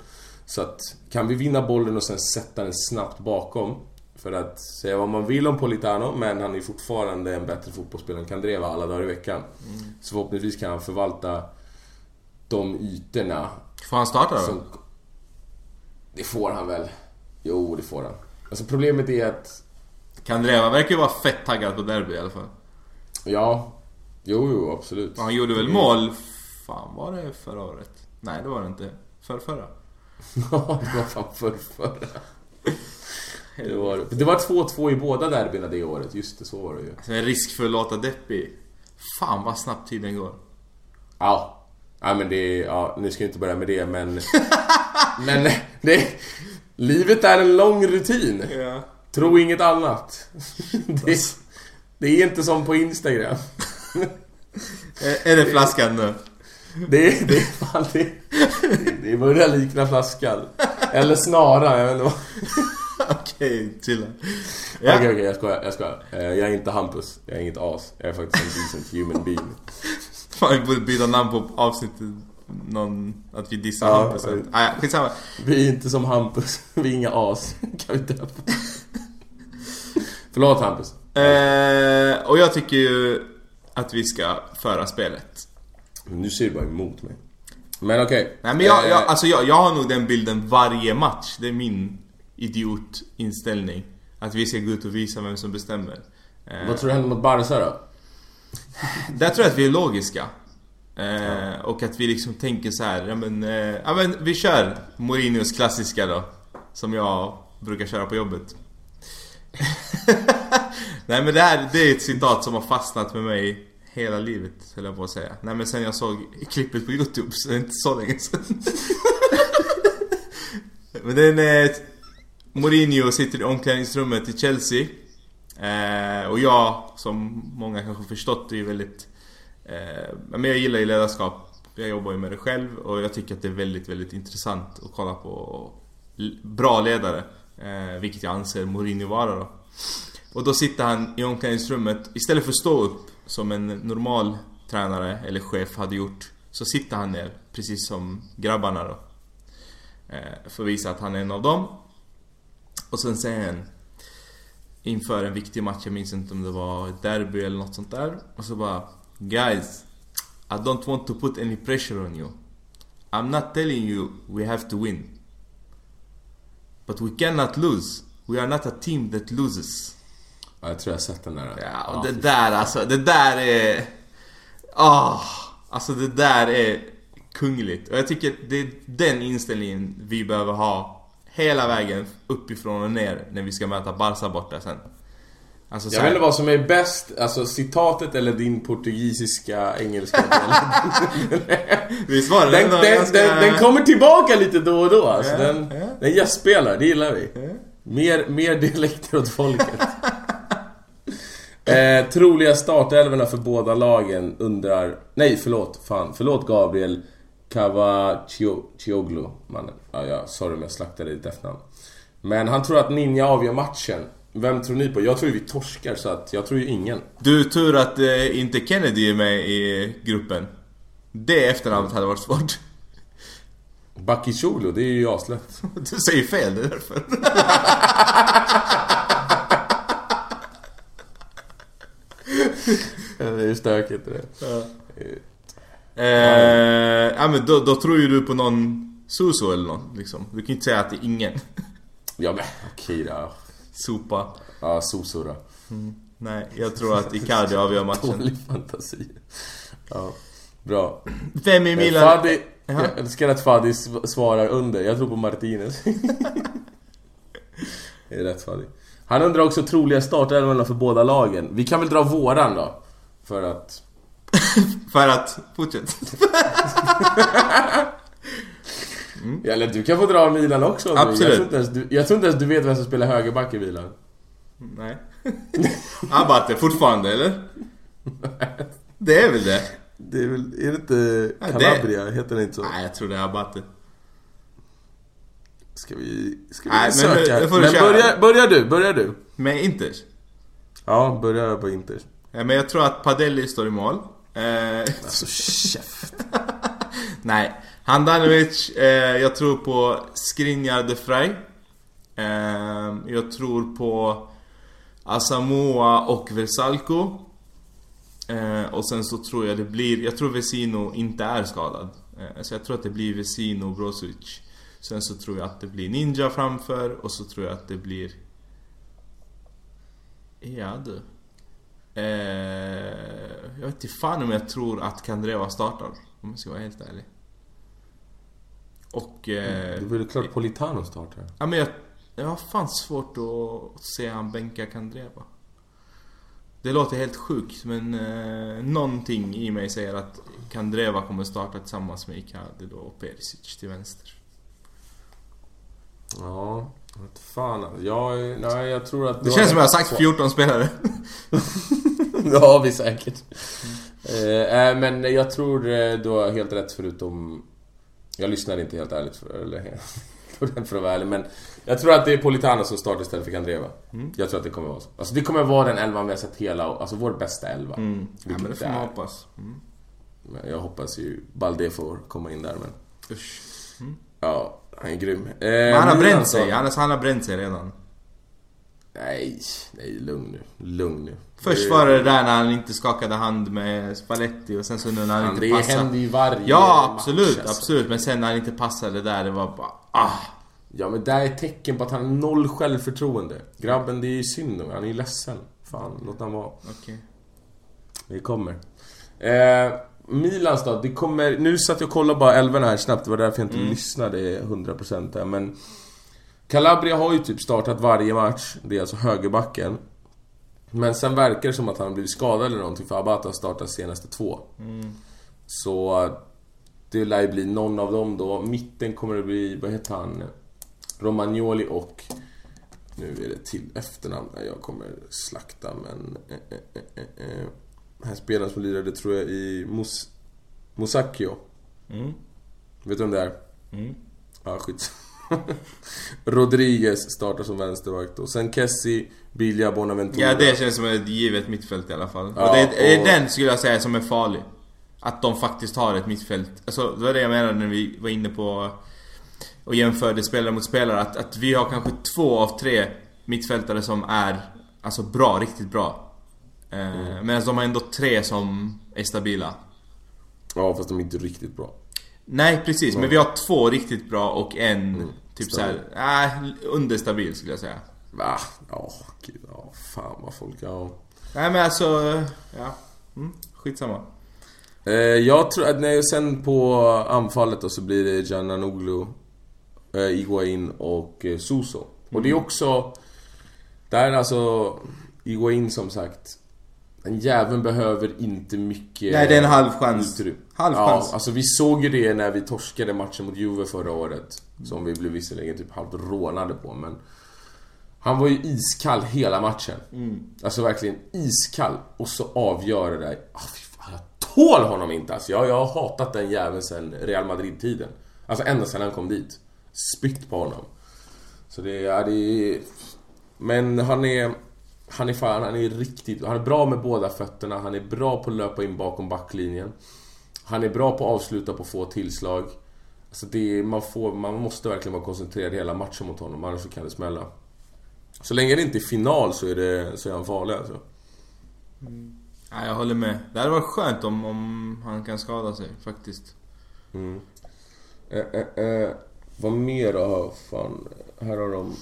Så att kan vi vinna bollen och sen sätta den snabbt bakom. För att säga vad man vill om Politano, men han är fortfarande en bättre fotbollsspelare än Kandreva alla dagar i veckan. Mm. Så förhoppningsvis kan han förvalta de ytorna. Får han starta då? Som... Det får han väl. Jo, det får han. Alltså problemet är att... Kandreva verkar ju vara fett taggad på derby i alla fall. Ja. Jo, jo, absolut. Han gjorde väl mål... Fan, var det förra året? Nej, det var det inte. Förra, förra. *laughs* Ja, det var fan förra, förra. Det var, det var 2-2 i båda derbyna det året, just det, så var det ju. Alltså, en risk för att låta deppig. Fan vad snabbt tiden går. Ja, Ja men det, ja nu ska jag inte börja med det men... *laughs* men det... Livet är en lång rutin. Ja. Tro inget annat. *laughs* det, det är inte som på Instagram. är det flaskan nu? Det, det är fan det, det börjar likna flaskan. Eller snara, jag vet inte vad. Okej, chilla. Okej, okej, okay, jag skojar, jag skojar. Eh, jag är inte Hampus, jag är inget as. Jag är faktiskt en decent human being. Fan, vi borde byta namn på avsnittet. Någon, att vi dissar ja, Hampus. Ja. Ah, ja, skitsamma. Vi är inte som Hampus. *laughs* Vi är inga as. Kan vi döpa. Förlåt Hampus. Eh, och jag tycker ju att vi ska föra spelet. Nu ser du bara emot mig. Men okej. Okay. Nej men jag, jag, eh. alltså jag, jag har nog den bilden varje match. Det är min idiotinställning. Att vi ska gå ut och visa vem som bestämmer. Eh, Vad tror du händer mot Barca då? Där tror jag att vi är logiska. Eh, och att vi liksom tänker så här, ja men, ja men vi kör Mourinhos klassiska då. Som jag brukar köra på jobbet. *laughs* Nej men det här, det är ett citat som har fastnat med mig hela livet, höll jag på att säga. Nej men sen jag såg klippet på Youtube, så det är inte så länge sen. *laughs* men den är... Mourinho sitter i omklädningsrummet i Chelsea. Eh, och jag, som många kanske förstått, är väldigt... Eh, men jag gillar ju ledarskap. Jag jobbar ju med det själv och jag tycker att det är väldigt, väldigt intressant att kolla på bra ledare. Eh, vilket jag anser Mourinho vara då. Och då sitter han i omklädningsrummet, istället för att stå upp som en normal tränare eller chef hade gjort, så sitter han ner, precis som grabbarna då. Eh, för att visa att han är en av dem. Och sen säger han inför en viktig match, jag minns inte om det var ett derby eller något sånt där. Och så bara Guys, I don't want to put any pressure on you. I'm not telling you we have to win. But we cannot lose. We are not a team that loses. Ja, jag tror jag har sett den där. Ja, och det där alltså, det där är... Åh! Oh, alltså det där är kungligt. Och jag tycker det är den inställningen vi behöver ha hela vägen uppifrån och ner när vi ska möta Barca borta sen. Alltså, jag vet inte vad som är bäst, alltså citatet eller din portugisiska engelska Visst var det den, den, ganska... den, den, kommer tillbaka lite då och då alltså. Yeah, den, yeah. den gästspelar, det gillar vi. Yeah. Mer, mer dialekter åt folket. *laughs* eh, troliga startelvorna för båda lagen undrar... Nej, förlåt. Fan. Förlåt Gabriel. Cavacioglu, mannen. Ja, ja, sorry om jag slaktade ditt efternamn. Men han tror att Ninja avgör matchen. Vem tror ni på? Jag tror ju vi torskar så att jag tror ju ingen. Du, tur att eh, inte Kennedy är med i gruppen. Det efternamnet hade varit svårt. Bakicoglu, det är ju aslätt. *laughs* du säger fel, det är därför. *laughs* *laughs* det är stökigt det Ja. Eh, ja men då, då tror ju du på någon Suso eller något liksom. Du kan ju inte säga att det är ingen. *laughs* Ja men okej då. Sopa. Ja, Soso då. Nej, jag tror att Icardi avgör matchen. *laughs* Dålig fantasi. Ja, bra. Vem i Eh, Milan? Fadi, Ja. jag älskar att Fadi sv- svarar under. Jag tror på Martinez. det är rätt Fadi. Han undrar också troliga startelvorna för båda lagen. Vi kan väl dra våran då? För att... *laughs* För att, fortsätt. *laughs* Eller du kan få dra Milan också Absolut. Jag tror, inte ens du, jag tror inte ens du vet vem som spelar högerback i Milan. Nej. *laughs* Abate fortfarande eller? Det är väl det? Det är väl... Är det inte Ja, det- Calabria? Heter det inte så? Nej, jag tror det är Abate. Ska vi... Ska vi Nej, men söka? men köra. börja, börja du, börja du. Med Inters? Ja, börja på Inter. Ja, men jag tror att Padelli står i mål. Eh, Alltså käft. *laughs* nej. Handanovic, eh, jag tror på Skriniar de Frey. Eh, jag tror på Asamoah och Versalco. Eh, och sen så tror jag det blir, jag tror Vesino inte är skadad. Eh, så jag tror att det blir Vesino och Brozovic. Sen så tror jag att det blir Ninja framför och så tror jag att det blir... Ja du. Eh, jag vet inte fan om jag tror att Kandreva startar. Om jag ska vara helt ärlig. Och... Eh, Det blir klart Politano startar. Ja men jag, jag har fan svårt att se han bänka Kandreva. Det låter helt sjukt men eh, någonting i mig säger att Kandreva kommer starta tillsammans med Icardi då och Perisic till vänster. Ja, vet fan jag, nej, jag tror att... Det känns som jag har sagt 14 spelare. *laughs* Det har vi säkert. Eh, eh, men jag tror eh, du har helt rätt förutom... Jag lyssnade inte helt ärligt för, eller, *laughs* för att vara ärlig, men jag tror att det är Politano som startar istället för Kandreva. Jag tror att det kommer vara så. Alltså det kommer vara den elvan vi har sett hela, alltså vår bästa elva. Mm. Ja, men det får man hoppas. Mm. Jag hoppas ju Balde får komma in där men... Usch. Ja, han är grym. Eh, Men han har bränt så- sig, han, han har bränt sig redan. Nej, nej, lugn nu. Lugn nu. Först var det där när han inte skakade hand med Spalletti och sen så nu när han Fan, inte det passade. händer ju varje Ja, match, absolut, alltså. absolut. Men sen när han inte passade där, det var bara... Ah! Ja men det är ett tecken på att han har noll självförtroende. Grabben, det är ju synd om Han är ju ledsen. Fan, låt han vara. Okej. Det kommer. Eh, Milans då, det kommer... Nu satt jag och kollade bara elvan här snabbt, det var därför jag inte Mm. lyssnade 100% där, men... Calabria har ju typ startat varje match, det är alltså högerbacken. Men sen verkar det som att han har blivit skadad eller någonting, för Abata har startat senaste två. Mm. Så... Det lär ju bli någon av dem då. Mitten kommer det bli, vad heter han? Romagnoli och... Nu är det till efternamn jag kommer slakta men... Eh, eh, eh, Han spelaren som lirade tror jag i Mus... Musacchio. Mm. Vet du vem det är? Mm. Ja, skit. *laughs* Rodriguez startar som vänstervakt och sen Kessie, Bilja, Bonaventura. Ja, det känns som ett givet mittfält i alla fall. Ja, och det är och- den skulle jag säga som är farlig. Att de faktiskt har ett mittfält. Alltså, det var det jag menade när vi var inne på och jämförde spelare mot spelare. Att, att vi har kanske två av tre mittfältare som är alltså bra, riktigt bra. Eh, Mm. Medan de har ändå tre som är stabila. Ja, fast de är inte riktigt bra. Nej precis, men vi har två riktigt bra och en typ stabil. såhär, äh, understabil skulle jag säga. Va? Ja, gud, ja, fan vad folk, ja. Nej men alltså, ja. Mm, skitsamma. Eh, jag tror att nej, sen på anfallet då så blir det Giananoglu, eh, Iguain och eh, Suso. Och det är också... Där alltså... Iguain som sagt... Den jäveln behöver inte mycket... Nej det är en halv chans. utrymme. Halv Ja, chans. alltså vi såg ju det när vi torskade matchen mot Juve förra året. Som vi blev visserligen typ halvt rånade på, men... Han var ju iskall hela matchen. Alltså verkligen iskall. Och så avgör det där. Ah, fy fan, jag tål honom inte alltså. Jag, jag har hatat den jäveln sen Real Madrid-tiden. Alltså ända sen han kom dit. Spytt på honom. Så det är... Det är men han är... Han är fan, han är riktigt... Han är bra med båda fötterna. Han är bra på att löpa in bakom backlinjen. Han är bra på att avsluta på få tillslag. Alltså det man, får, man måste verkligen vara koncentrerad hela matchen mot honom, annars kan det smälla. Så länge det inte är final så är, det, så är han farlig alltså. Ja, jag håller med. Det hade varit skönt om, om han kan skada sig faktiskt. Mm. Eh, eh, eh, vad mer då? Fan, här har de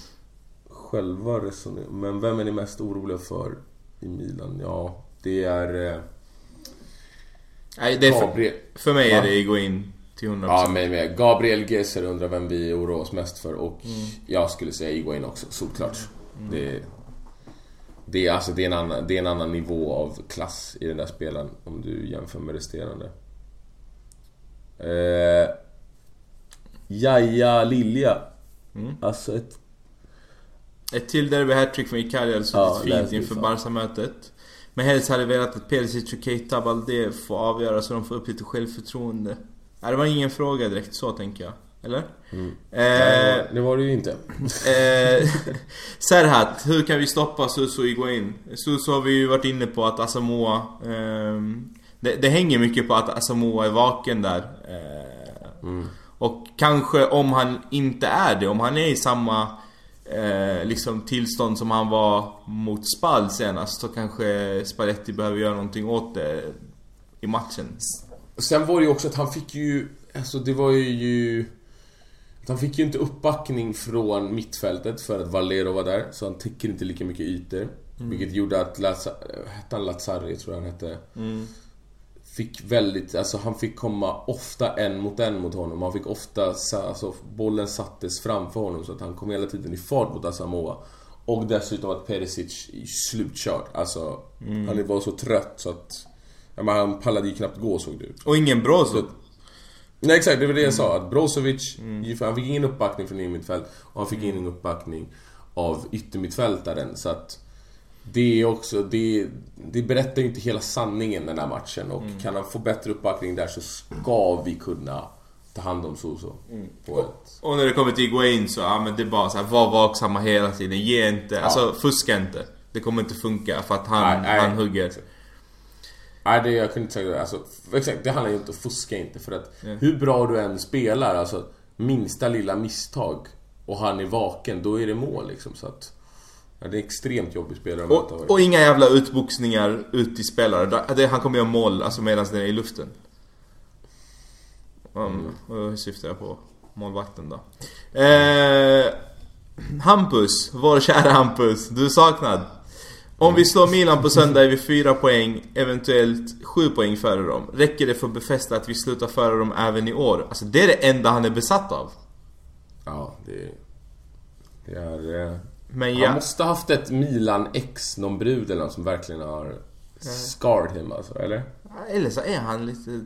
själva resonerat. Men vem är ni mest oroliga för i Milan? Ja, det är... Eh, Nej, det är för, Gabriel. för mig är det Iguain till 100%. Ja, mig med. Gabriel Gesser undrar vem vi oroar oss mest för och Mm. jag skulle säga Iguain också, solklart. Det, det, är, alltså, det, är en annan, det är en annan nivå av klass i den där spelaren om du jämför med resterande. Eh, Jaja Lilja. Mm. Alltså ett... Ett till derby hattrick från Icardi hade Ja, suttit det fint inför. Barca-mötet. Men helst hade jag velat att Perisic och Keita Balde får avgöra så de får upp lite självförtroende. Nej, det var ingen fråga direkt så tänker jag. Eller? Mm. Eh, det var det ju inte. *laughs* Eh, Serhat, hur kan vi stoppa Suso och Iguain? Suso har vi ju varit inne på att Asamoah... ehm, det, det hänger mycket på att Asamoah är vaken där. Eh, Mm. Och kanske om han inte är det, om han är i samma eh, liksom tillstånd som han var mot Spal senast så kanske Spalletti behöver göra någonting åt det i matchen. Sen var det ju också att han fick ju... Alltså det var ju... Han fick ju inte uppbackning från mittfältet för att Valero var där, så han täcker inte lika mycket ytor. Vilket gjorde att Lazza, hette han Lazzari, tror jag han hette. Fick väldigt, alltså han fick komma ofta en mot en mot honom. Han fick ofta, alltså bollen sattes framför honom så att han kom hela tiden i fart mot Asamoah. Och dessutom att Perisic är slutkörd. Alltså, han var så trött så att... Ja, men han pallade ju knappt gå såg det ut. Och ingen Brozo. Nej exakt, det var det jag sa. Att Brozovic, han fick ingen uppbackning från innermittfält och han fick ingen uppbackning av yttermittfältaren. Så att det är också, det, det berättar ju inte hela sanningen den här matchen. Och kan han få bättre uppbackning där så ska vi kunna ta hand om Soso. På ett... Och när det kommer till Iguain så, ja men det är bara så här, var vaksamma hela tiden. Ge inte, alltså fuska inte. Det kommer inte funka för att han, Nej, nej. han hugger. Nej, det, jag kunde inte säga det. Alltså, exakt, det handlar ju inte om fuska inte. För att hur bra du än spelar, alltså minsta lilla misstag och han är vaken, då är det mål liksom. Så att, ja, det är extremt jobbig spelare att möta. Och, och inga jävla utboxningar ut till spelare. Det, han kommer göra mål alltså medan den är i luften. Och Hur syftar jag på? Målvakten då. Eh, Hampus, vår kära Hampus. Du är saknad. Om vi slår Milan på söndag är vi fyra poäng, eventuellt sju poäng före dem. Räcker det för att befästa att vi slutar före dem även i år? Alltså det är det enda han är besatt av. Ja, det, det är... Men Han ja, måste ha haft ett Milan-ex, någon brud eller något som verkligen har scarred him alltså, eller? eller så är han lite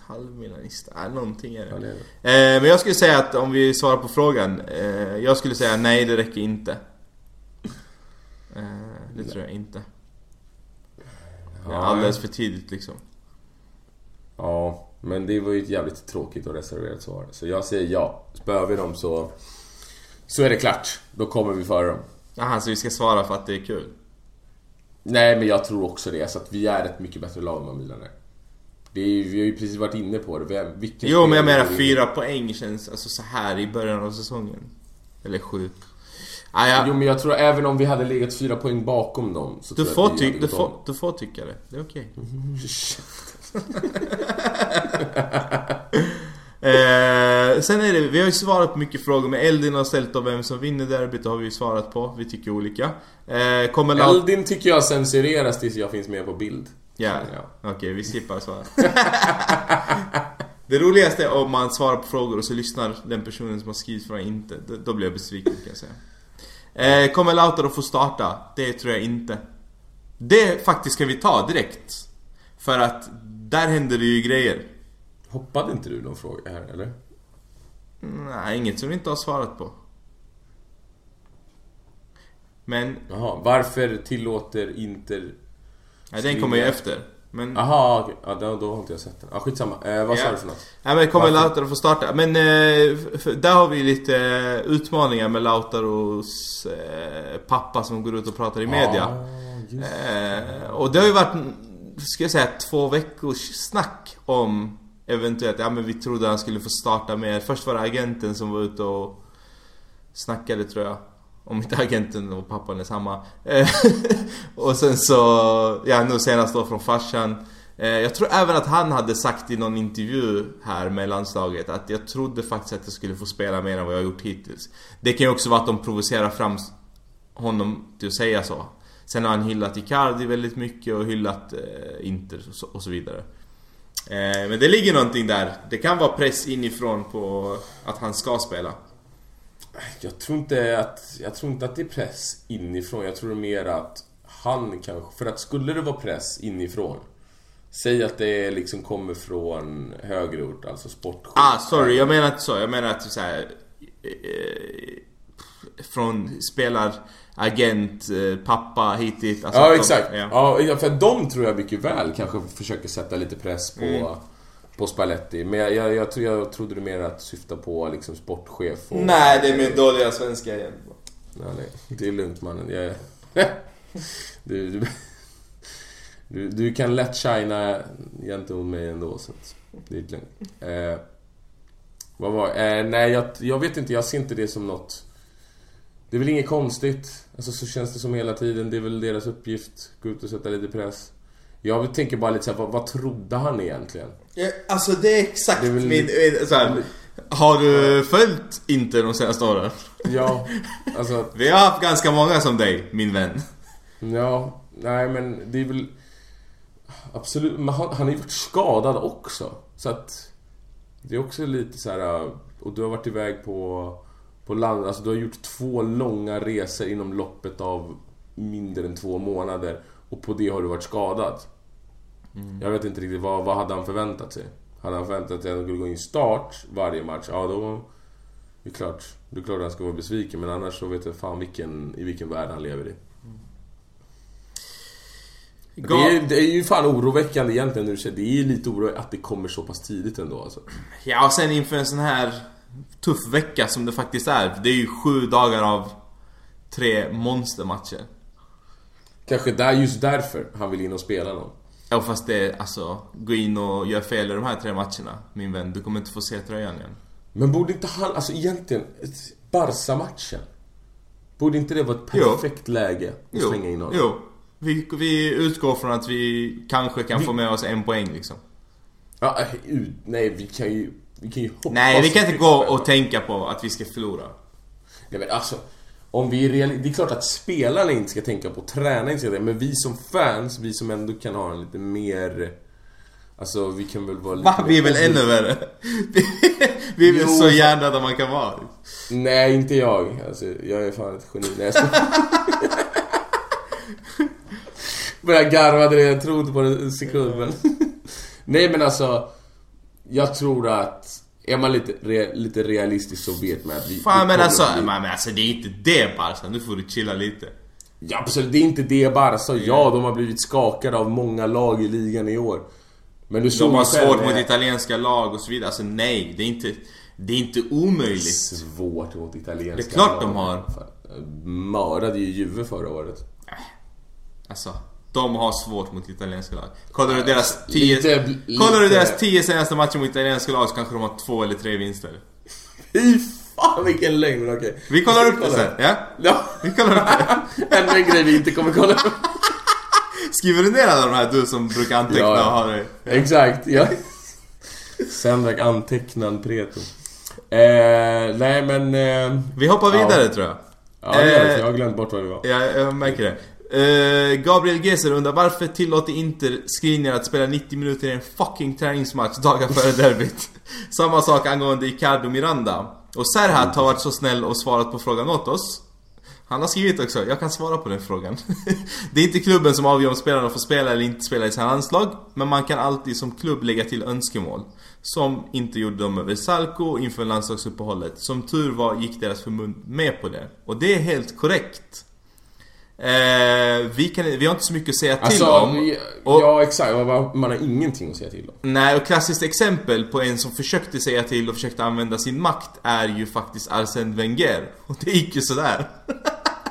halvmilanist. Ja, någonting är det. Ja, det är det. Eh, men jag skulle säga att om vi svarar på frågan. Eh, jag skulle säga nej, det räcker inte. Eh, det tror jag inte. Det är alldeles för tidigt liksom. Ja, men det var ju ett jävligt tråkigt och reserverat svar. Så jag säger ja. Spöar vi dem så... Så är det klart. Då kommer vi före dem. Jaha, så vi ska svara för att det är kul? Nej, men jag tror också det. Så att vi är ett mycket bättre lag än vad Milan är. Det är, vi har ju precis varit inne på det. Vi är, vilken Jo, men jag menar fyra poäng känns alltså så här i början av säsongen. Eller sju. Ah, ja. Jo, men jag tror även om vi hade legat fyra poäng bakom dem så Du får, ty- du, får, du får tycka det, det är okej. *laughs* *laughs* Eh, sen är det, vi har ju svarat på mycket frågor, men Eldin har ställt om vem som vinner derbyt, har vi svarat på. Vi tycker olika. Eh, kommer Laut... Eldin tycker jag censureras tills jag finns med på bild. Ja, känner jag. okej vi skippar svaret. *laughs* det roligaste är om man svarar på frågor och så lyssnar den personen som har skrivit frågan inte. Då- Då blir jag besviken kan jag säga. Eh, kommer Lautaro få starta? Det tror jag inte. Det faktiskt kan vi ta direkt. För att där händer det ju grejer. Hoppade inte du någon fråga här, eller? Nej, inget som vi inte har svarat på. Men, Jaha, varför tillåter Inter... nej, den kommer ju efter. Men, okej. Ja, då, då har inte jag sett den. Ja, skitsamma. Eh, vad sa Ja. du för något? Nej men kommer Varför? Lautaro få starta? Men eh, där har vi lite eh, utmaningar med Lautaros eh, pappa som går ut och pratar i media. Ah, just. Och det har ju varit, ska jag säga, två veckors snack om eventuellt, ja men vi trodde han skulle få starta mer. Först var det agenten som var ute och snackade tror jag. Om inte agenten och pappan är samma. Eh, *laughs* och sen så, ja nu senast då från farsan. Eh, jag tror även att han hade sagt i någon intervju här med landslaget att jag trodde faktiskt att jag skulle få spela mer än vad jag har gjort hittills. Det kan ju också vara att de provocerar fram honom till att säga så. Sen har han hyllat Icardi väldigt mycket och hyllat eh, Inter och så, och så vidare. Eh, men det ligger någonting där. Det kan vara press inifrån på att han ska spela. Jag tror inte att, jag tror inte att det är press inifrån. Jag tror mer att han kanske... För att skulle det vara press inifrån Säg att det liksom kommer från högre ort, alltså sportchef. Ah, sorry. Jag menar inte så. Jag menar att så här, eh, Från spelaragent, eh, pappa, hit dit. Alltså ja, de- exakt. ja. Ja. för de tror jag mycket väl kanske försöker sätta lite press på, Mm. på Spalletti. Men jag, jag, jag, tror- jag trodde det mer att syfta på liksom sportchef och... Nej, det är min dåliga svenska igen. Nej, nej. Det är lugnt mannen. Jag... *laughs* du, du, du, du kan lätt shina gentemot mig ändå, så det är lugnt. Eh, vad var eh, Nej, jag, jag vet inte. Jag ser inte det som något... Det är väl inget konstigt. Alltså så känns det som hela tiden. Det är väl deras uppgift. Gå ut och sätta lite press. Jag tänker bara lite såhär, vad, vad trodde han egentligen? Ja, alltså det är exakt Det är väl- min... eh, Så här, har du följt Inter de senaste åren? Ja, alltså... *laughs* Vi har haft ganska många som dig, min vän. Ja, nej men det är väl... Absolut, men han, han har ju varit skadad också. Så att... Det är också lite så här. Och du har varit iväg på, på land, alltså du har gjort två långa resor inom loppet av mindre än två månader. Och på det har du varit skadad. Jag vet inte riktigt, vad, vad hade han förväntat sig? Hade han förväntat sig att han skulle gå in start varje match? Ja, då... Det är klart, det är klart att han ska vara besviken men annars så vet jag fan vilken, i vilken värld han lever i. Det är, det är ju fan oroväckande egentligen säger det. är ju lite oroväckande att det kommer så pass tidigt ändå alltså. Ja, och sen inför en sån här tuff vecka som det faktiskt är. Det är ju sju dagar av tre monstermatcher. Kanske där, just därför han vill in och spela någon. Ja, fast det är alltså, gå in och gör fel i de här tre matcherna, min vän. Du kommer inte få se tröjan igen. Men borde inte han, alltså egentligen, Barca-matchen. Borde inte det vara ett Jo. perfekt läge att slänga in honom? jo. Vi, vi utgår från att vi kanske kan Vi- få med oss en poäng liksom. Ja, ut, nej vi kan ju, vi kan ju hoppas Nej, vi kan inte gå och tänka på att vi ska förlora. Nej men alltså, om vi är Det är klart att spelarna inte ska tänka på, tränarna inte ska tänka men vi som fans, vi som ändå kan ha en lite mer... Alltså vi kan väl vara lite... Va? *laughs* Vi är väl ännu värre? Vi- är väl så hjärndöda man kan vara. Nej, inte jag. Alltså, jag är fan ett geni. Nej, jag. *laughs* Började garva det jag trodde på en sekund men... Nej men alltså... Jag tror att... Är man lite, re, lite realistisk så vet man att vi... Fan vi men alltså, bli- men, alltså det är inte det Barca. Nu får du chilla lite. Ja absolut, det är inte det Barca. Ja, de har blivit skakade av många lag i ligan i år. Men du De har svårt eh, mot italienska lag och så vidare. Alltså nej, det är inte... Det är inte omöjligt. Svårt mot italienska Det är klart de lag. har. Fan, Mördade ju Juve förra året. Alltså, de har svårt mot italienska lag. Kollar du deras 10... lite- Kollar du deras 10 senaste matcher mot italienska lag så kanske de har två eller tre vinster. *laughs* Fy fan vilken lögn, men okej. Vi kollar upp det sen, ja? Ja. Vi kollar upp det. *laughs* Ännu en grej vi inte kommer kolla upp. *laughs* Skriver du ner alla de här du som brukar anteckna Ja, ja. och ha det? Exakt, ja. Sendrak antecknan preto. Eh, nej men... Eh, Vi hoppar vidare Ja. tror jag. ja, Eh, jag har glömt bort vad det var. Ja, jag märker det. Eh, Gabriel Geser undrar varför tillåter inte Skriniar att spela 90 minuter i en fucking träningsmatch dagar före derbyt? *laughs* Samma sak angående Icardo Miranda. Och Serhat har varit så snäll och svarat på frågan åt oss. Han har skrivit också, jag kan svara på den frågan. *laughs* det är inte klubben som avgör om spelarna får spela eller inte spela i sina landslag, men man kan alltid som klubb lägga till önskemål. Som inte gjorde de över Salko inför landslagsuppehållet. Som tur var gick deras förbund med på det. Och det är helt korrekt. Eh, vi, kan, vi har inte så mycket att säga till Alltså, om. vi- Och- ja exakt. Man har ingenting att säga till om. Nej, och klassiskt exempel på en som försökte säga till och försökte använda sin makt är ju faktiskt Arsène Wenger. *laughs* Och det gick ju sådär.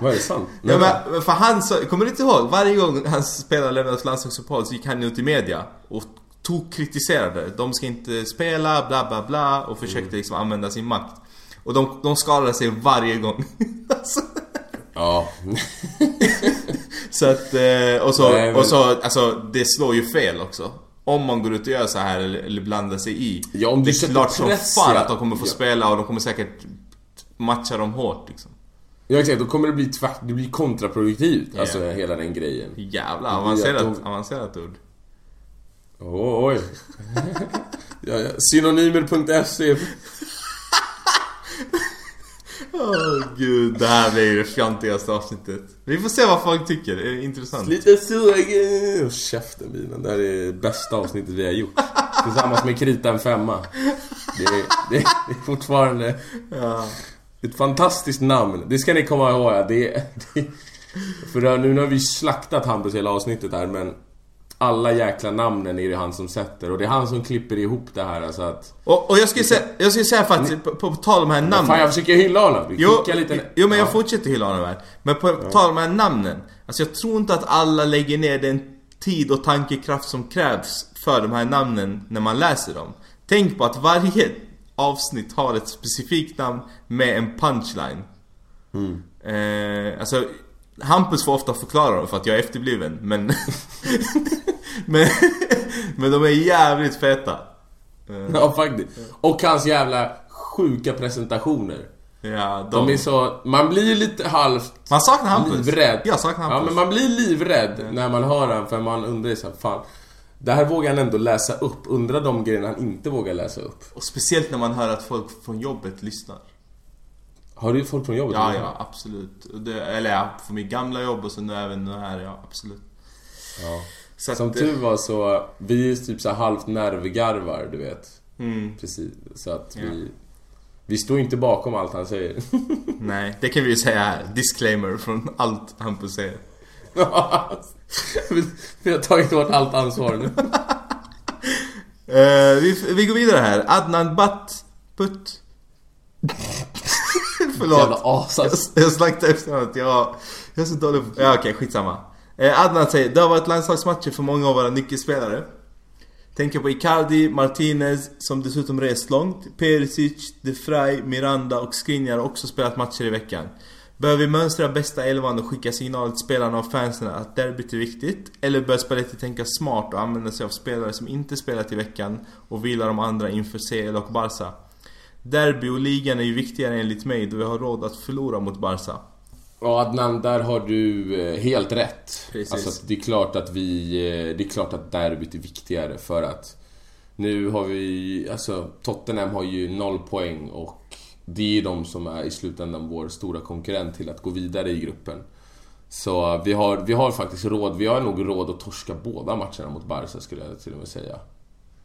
Vad är det sant? *laughs* Ja, men, för han sa, kommer du inte ihåg? Varje gång hans spelare lämnade landslagsuppehåll så gick han ut i media och tog kritiserade. De ska inte spela, bla bla bla och försökte liksom använda sin makt. Och de, de skadade sig varje gång. *laughs* Ja. *laughs* Så att, eh, och så, Nej, men- och så, alltså det slår ju fel också. Om man går ut och gör så här eller, blandar sig i. Ja, om du det är klart som fan att de kommer få Ja. spela och de kommer säkert matcha dem hårt liksom. Ja exakt, då kommer det bli tvärt, det blir kontraproduktivt. Ja. Alltså hela den grejen. Jävla avancerat, de- avancerat ord. Oh, oj. *laughs* ja, ja. Synonymer.se *laughs* Åh gud, det här blir det fjantigaste avsnittet. Vi får se vad folk tycker, det är intressant. Lite sugen. Käften bilen. Det här är det bästa avsnittet vi har gjort. Tillsammans med Krita en femma. Det är, det är, fortfarande Ja. ett fantastiskt namn. Det ska ni komma ihåg. Det, är- det, för nu har vi slaktat Hampus hela avsnittet här men alla jäkla namnen är det han som sätter och det är han som klipper ihop det här alltså att... Och, och jag skulle säga, jag skulle säga faktiskt, på, på tal om de här namnen. Fan jag försöker hylla honom. Vi Jo, lite... jo men jag Ja. fortsätter hylla honom här. Men på tal om de här namnen. Alltså jag tror inte att alla lägger ner den tid och tankekraft som krävs för de här namnen när man läser dem. Tänk på att varje avsnitt har ett specifikt namn med en punchline. Eh, alltså, Hampus får ofta förklara dem för att jag är efterbliven, men... *laughs* men, *laughs* men de är jävligt feta. Ja faktiskt. Och hans jävla sjuka presentationer. ja, De de... är så... Man blir lite halvt Man saknar Hampus. livrädd. Jag saknar Hampus. Ja men man blir livrädd när man hör han för man undrar så här, fan. Det här vågar han ändå läsa upp. Undrar de grejerna han inte vågar läsa upp. Och speciellt när man hör att folk från jobbet lyssnar. Har du folk från jobbet? Ja, ja, absolut. Det, eller ja, för mitt gamla jobb och så nu även det här, ja, absolut. ja. Så att, Som tur var så, vi är typ så halvt nervgarvar, du vet. Mm, Precis. Så att Ja. vi... Vi står inte bakom allt han säger. *laughs* nej, det kan vi ju säga här. Disclaimer från allt Hampus säger. vi, vi har tagit bort allt ansvar nu. *laughs* Eh, vi, vi går vidare här. Adnan Bat Putt. *laughs* Jävla Förlåt. as Jag, alltså. jag slaktade efternamnet. Jag, jag är så dålig på... Ja, okej, skitsamma. Eh, Adnan säger, det har varit landslagsmatcher för många av våra nyckelspelare. Tänker på Icardi, Martinez, som dessutom rest långt. Perisic, De Frey, Miranda och Skriniar har också spelat matcher i veckan. Bör vi mönstra bästa elvan och skicka signal till spelarna och fansen att derbyt är viktigt? Eller bör Spalletti tänka smart och använda sig av spelare som inte spelat i veckan och vila de andra inför CL och Barca? Derby och ligan är ju viktigare enligt mig då vi har råd att förlora mot Barca. Ja Adnan, där har du eh, helt rätt. Precis. Alltså det är klart att vi... eh, Det är klart att derbyt är viktigare för att... Nu har vi... Alltså Tottenham har ju noll poäng och det är de som är i slutändan vår stora konkurrent till att gå vidare i gruppen. Så vi har, vi har faktiskt råd, vi har nog råd att torska båda matcherna mot Barca skulle jag till och med säga.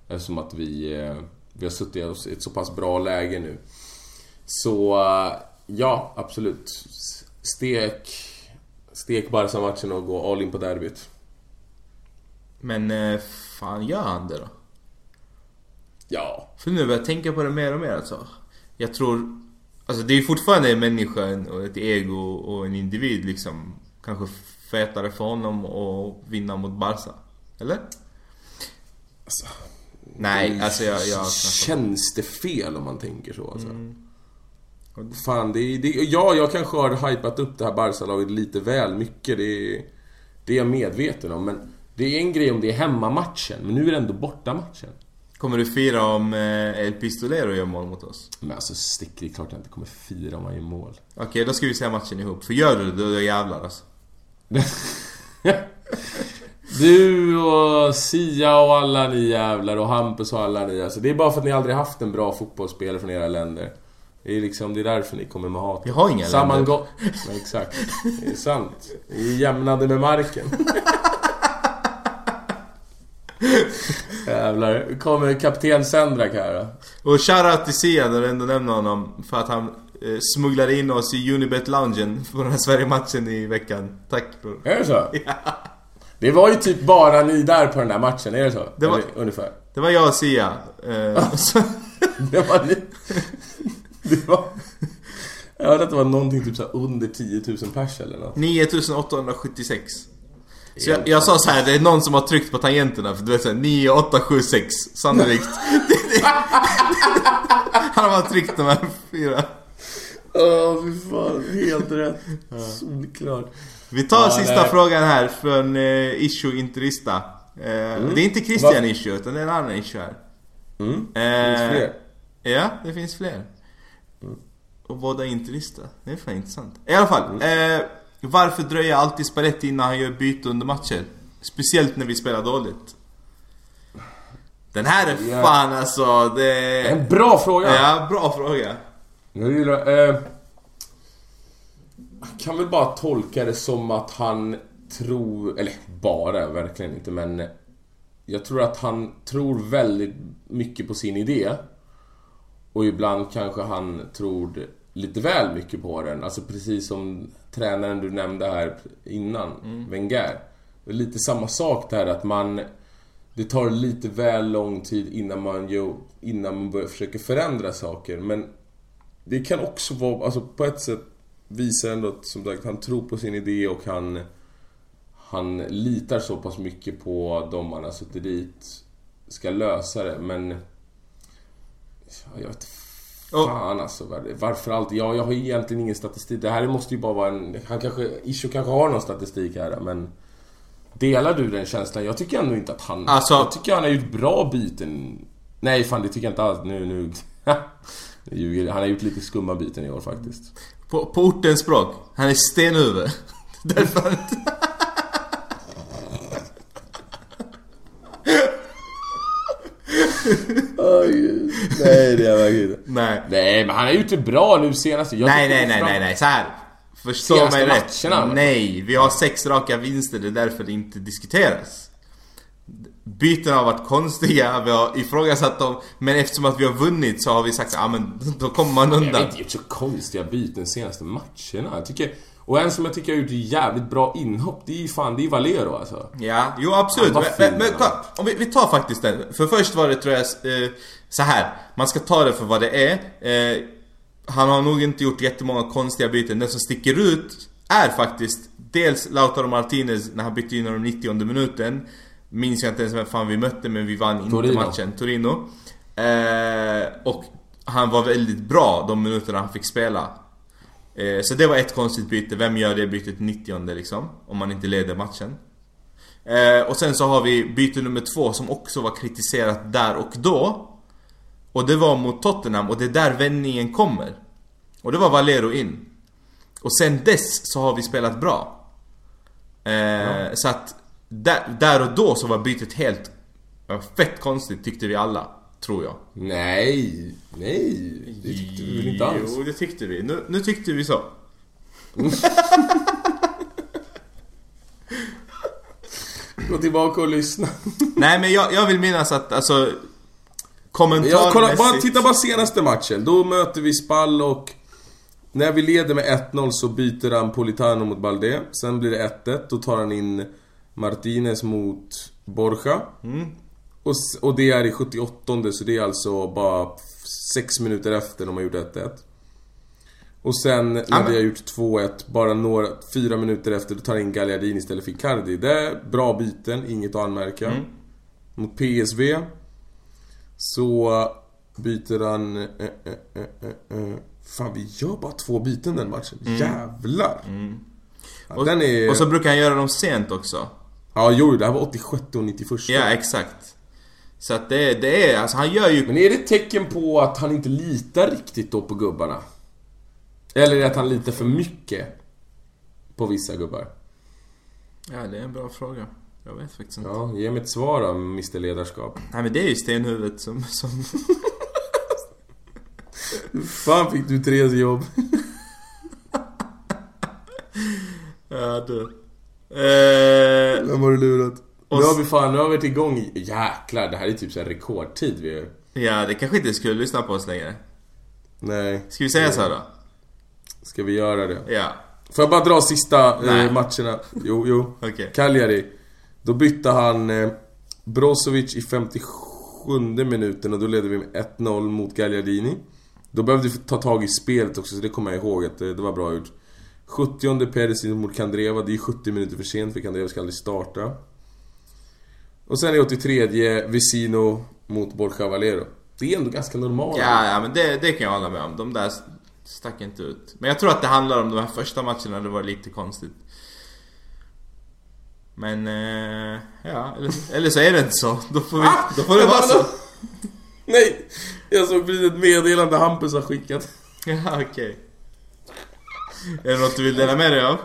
Eftersom att vi, eh, vi har suttit oss i ett så pass bra läge nu. Så ja, absolut. Stek, stek Barca-matchen och gå all in på derbyt. Men eh, fan gör han det då? Ja. För nu börjar jag tänka på det mer och mer alltså. Jag tror... Alltså det är ju fortfarande en människa och ett ego och en individ liksom. Kanske fetare för honom att vinna mot Barca. Eller? Alltså, Nej, alltså jag... jag Känns det fel om man tänker så alltså? Mm. Fan, det, är- det, ja, jag kanske har hypat upp det här Barca-laget lite väl mycket. Det, är- det är jag medveten om. Men det är en grej om det är hemmamatchen, men nu är det ändå bortamatchen. Kommer du fira om eh, El Pistolero gör mål mot oss? Men alltså sticker det är klart jag inte kommer fira om man gör mål. Okej, då ska vi se matchen ihop. För gör du det, då jävlar alltså. *laughs* Du och Sia och alla ni jävlar och Hampus och alla ni. Alltså, det är bara för att ni aldrig haft en bra fotbollsspelare från era länder. Det är liksom, det är därför ni kommer med hat. Vi har inga länder. Sammango- Nej, exakt. Det är sant. Ni är jämnade med marken. *laughs* Jävlar. Kommer kapten Sendrak här då. Och shoutout till Sia när du ändå nämner honom. För att han eh, smugglade in oss i Unibet-loungen på den här Sverige-matchen i veckan. Tack bror. Är det så? *laughs* Det var ju typ bara ni där på den där matchen, är det så? Det var- Eller, ungefär. Det var jag och Sia. Eh, *laughs* så, Det var ni... Det var... Jag hörde att det var någonting typ så under 10 000 pers eller något. 9876. Så jag, jag sa så här, det är någon som har tryckt på tangenterna för du vet såhär 9876 sannolikt. *laughs* Det- det- Han har bara tryckt de här fyra. Ja, fy fan. Helt rätt. Solklart. Vi tar Ja, sista nej. frågan här från eh, Issue Interista. Eh, Det är inte Christian Va? Issue utan det är en annan issue här. Mm. Eh, Finns fler? Ja, det finns fler. Och båda är interista. Det är fan intressant. I alla fall. Eh, varför dröjer alltid Spalletti innan han gör byte under matcher? Speciellt när vi spelar dåligt. Den här är Ja. fan alltså, det... En bra fråga! Ja, bra fråga. Jag gillar, eh, kan väl bara tolka det som att han tror, eller bara, verkligen inte men Jag tror att han tror väldigt mycket på sin idé Och ibland kanske han tror lite väl mycket på den, alltså precis som tränaren du nämnde här innan, Wenger. Det är lite samma sak där att man det tar lite väl lång tid innan man, gör, innan man börjar försöka förändra saker. Men det kan också vara, alltså på ett sätt visar ändå att som sagt han tror på sin idé och han Han litar så pass mycket på de han har suttit dit Ska lösa det. Men ja, Jag vet Och- fan alltså var- varför alltid? Ja, jag har egentligen ingen statistik. Det här måste ju bara vara en... Han kanske, Isho kanske har någon statistik här men Delar du den känslan? Jag tycker ändå inte att han... Alltså- jag tycker han har gjort bra byten. Nej fan det tycker jag inte alls. Nu, nu... *laughs* Han har gjort lite skumma byten i år faktiskt. På, på ortens språk. Han är stenhuvud. *laughs* Därför inte... nej det är verkligen inte. Nej. Nej men han har gjort det bra nu senast. Jag Nej, nej, nej, nej, nej. Så här. Förstå mig rätt. matcherna. Nej, vi har sex raka vinster. Det är därför det inte diskuteras. Byten har varit konstiga, vi har ifrågasatt dem. Men eftersom att vi har vunnit så har vi sagt ja ah, men då kommer man Jag har undan. inte gjort så konstiga byten de senaste matcherna. Jag tycker... Och en som jag tycker har gjort jävligt bra inhopp, det är ju fan, det är Valero alltså. Ja, jo absolut. Men, men, men kolla, om vi, vi tar faktiskt den. För först var det tror jag eh, så här. Man ska ta det för vad det är. Eh, han har nog inte gjort jättemånga konstiga byten. Den som sticker ut är faktiskt dels Lautaro Martinez när han bytte in i de 90 minuten. Minns jag inte ens vem fan vi mötte men vi vann inte Torino. matchen. Torino. Eh, och han var väldigt bra de minuterna han fick spela. Eh, så det var ett konstigt byte. Vem gör det bytet 90 liksom? Om man inte leder matchen. Eh, och sen så har vi byte nummer två som också var kritiserat där och då. Och det var mot Tottenham och det är där vändningen kommer. Och det var Valero in. Och sen dess så har vi spelat bra. Eh, Så att där, där och då så var bytet helt ja, fett konstigt tyckte vi alla. Tror jag. Nej, nej. Det tyckte vi väl inte alls. Jo, det tyckte vi. Nu, nu tyckte vi så. *laughs* Gå tillbaka och lyssna. Nej men jag, jag vill minnas att alltså... Jag Kommentarmässigt... kolla, bara titta bara senaste matchen. Då möter vi Spall och... När vi leder med 1-0 så byter han Politano mot Balde. Sen blir det 1-1. Då tar han in Martinez mot Borja. Och, och det är i 78 så det är alltså bara 6 minuter efter de har gjort 1-1. Och sen när vi har gjort 2-1, bara några, fyra minuter efter, då tar in Gagliardini istället för Icardi. Det är bra byten, inget att anmärka. Mot PSV så byter han... Eh, eh, eh. Fan, vi gör bara två byten den matchen. Jävlar! Ja, Och, är... och så brukar han göra dem sent också. Ja, jo, det här var 86 och 91. Ja, exakt. Så att det, det är, alltså han gör ju... Men är det ett tecken på att han inte litar riktigt då på gubbarna? Eller är det att han litar för mycket på vissa gubbar? Ja, det är en bra fråga. Jag vet faktiskt inte. Ja, ge mig ett svar då, Mr Ledarskap. Nej men det är ju stenhuvudet som... som... Fan fick du Therese jobb? ja, du. Eh, Vem har du lurat? Och Nu har vi fan, nu har vi varit igång. Jäklar, det här är typ så här rekordtid vi gör. ja, det kanske inte skulle lyssna på oss längre. Nej. Ska vi säga så här då? Ska vi göra det? Ja. Får jag bara dra sista Nej. eh, matcherna? Jo, jo. *laughs* Okej. Cagliari. Då bytte han eh, Brozovic i 57 minuten och då ledde vi med 1-0 mot Gagliardini. Då behövde vi ta tag i spelet också, så det kommer jag ihåg att det, det var bra gjort. 70 Perisic mot Kandreva, det är 70 minuter för sent för Kandreva ska aldrig starta. Och sen i 83 Vicino mot Borja Valero. Det är ändå ganska normalt. Ja, ja men det, det kan jag hålla med om. De där stack inte ut. Men jag tror att det handlar om de här första matcherna, det var lite konstigt. Men, eh, ja, eller, eller så är det inte så. Då får, vi, Ah! då får det vara så. *laughs* Nej! Jag såg precis ett meddelande Hampus har skickat. *laughs* Ja, okej. Är det något du vill dela med dig av?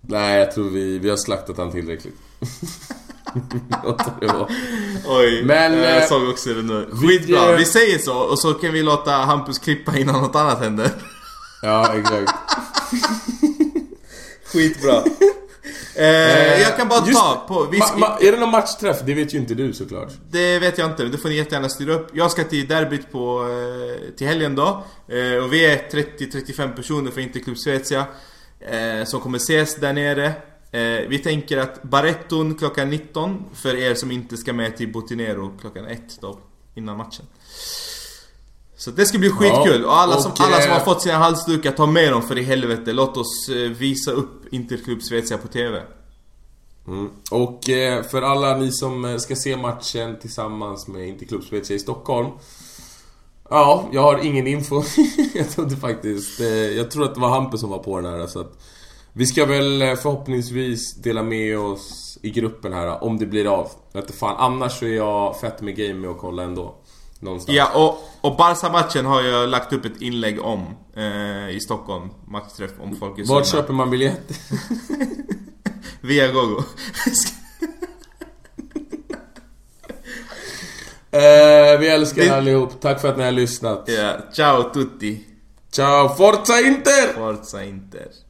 Nej, jag tror vi, vi har slaktat han tillräckligt. *laughs* *laughs* Oj, Men, jag eh, såg också det nu. Skitbra, eh, vi säger så och så kan vi låta Hampus klippa innan något annat händer. Ja, exakt. *laughs* Skitbra. eh, jag kan bara Just ta på... Vi Ma, ma, är det någon matchträff? Det vet ju inte du såklart. Det vet jag inte, det får ni jättegärna styra upp. Jag ska till derbyt på, eh, till helgen då. Eh, och vi är 30-35 personer för Interklubb Svezia. Eh, som kommer ses där nere. Eh, vi tänker att Barretton klockan 19 för er som inte ska med till Botinero klockan 1 då. Innan matchen. Så det ska bli skitkul. Ja, och alla som, och, alla som eh, har fått sina halsdukar, ta med dem för i helvete. Låt oss eh, visa upp Interklubb Svezia på TV. Mm. Och eh, för alla ni som ska se matchen tillsammans med Interklubb Svezia i Stockholm. Ja, jag har ingen info. *laughs* jag trodde faktiskt... Jag tror att det var Hampus som var på den här så att... Vi ska väl eh, förhoppningsvis dela med oss i gruppen här om det blir av. Jag vet fan, annars så är jag fett med game med att kolla ändå. Någonstans. Ja, och, och Barca-matchen har jag lagt upp ett inlägg om eh, i Stockholm. Matchträff om folk är Vart sugna. köper man biljett? *laughs* *laughs* Via Gogo. eh, vi älskar er allihop. Tack för att ni har lyssnat. ja, ciao tutti. Ciao, Forza Inter! Forza Inter.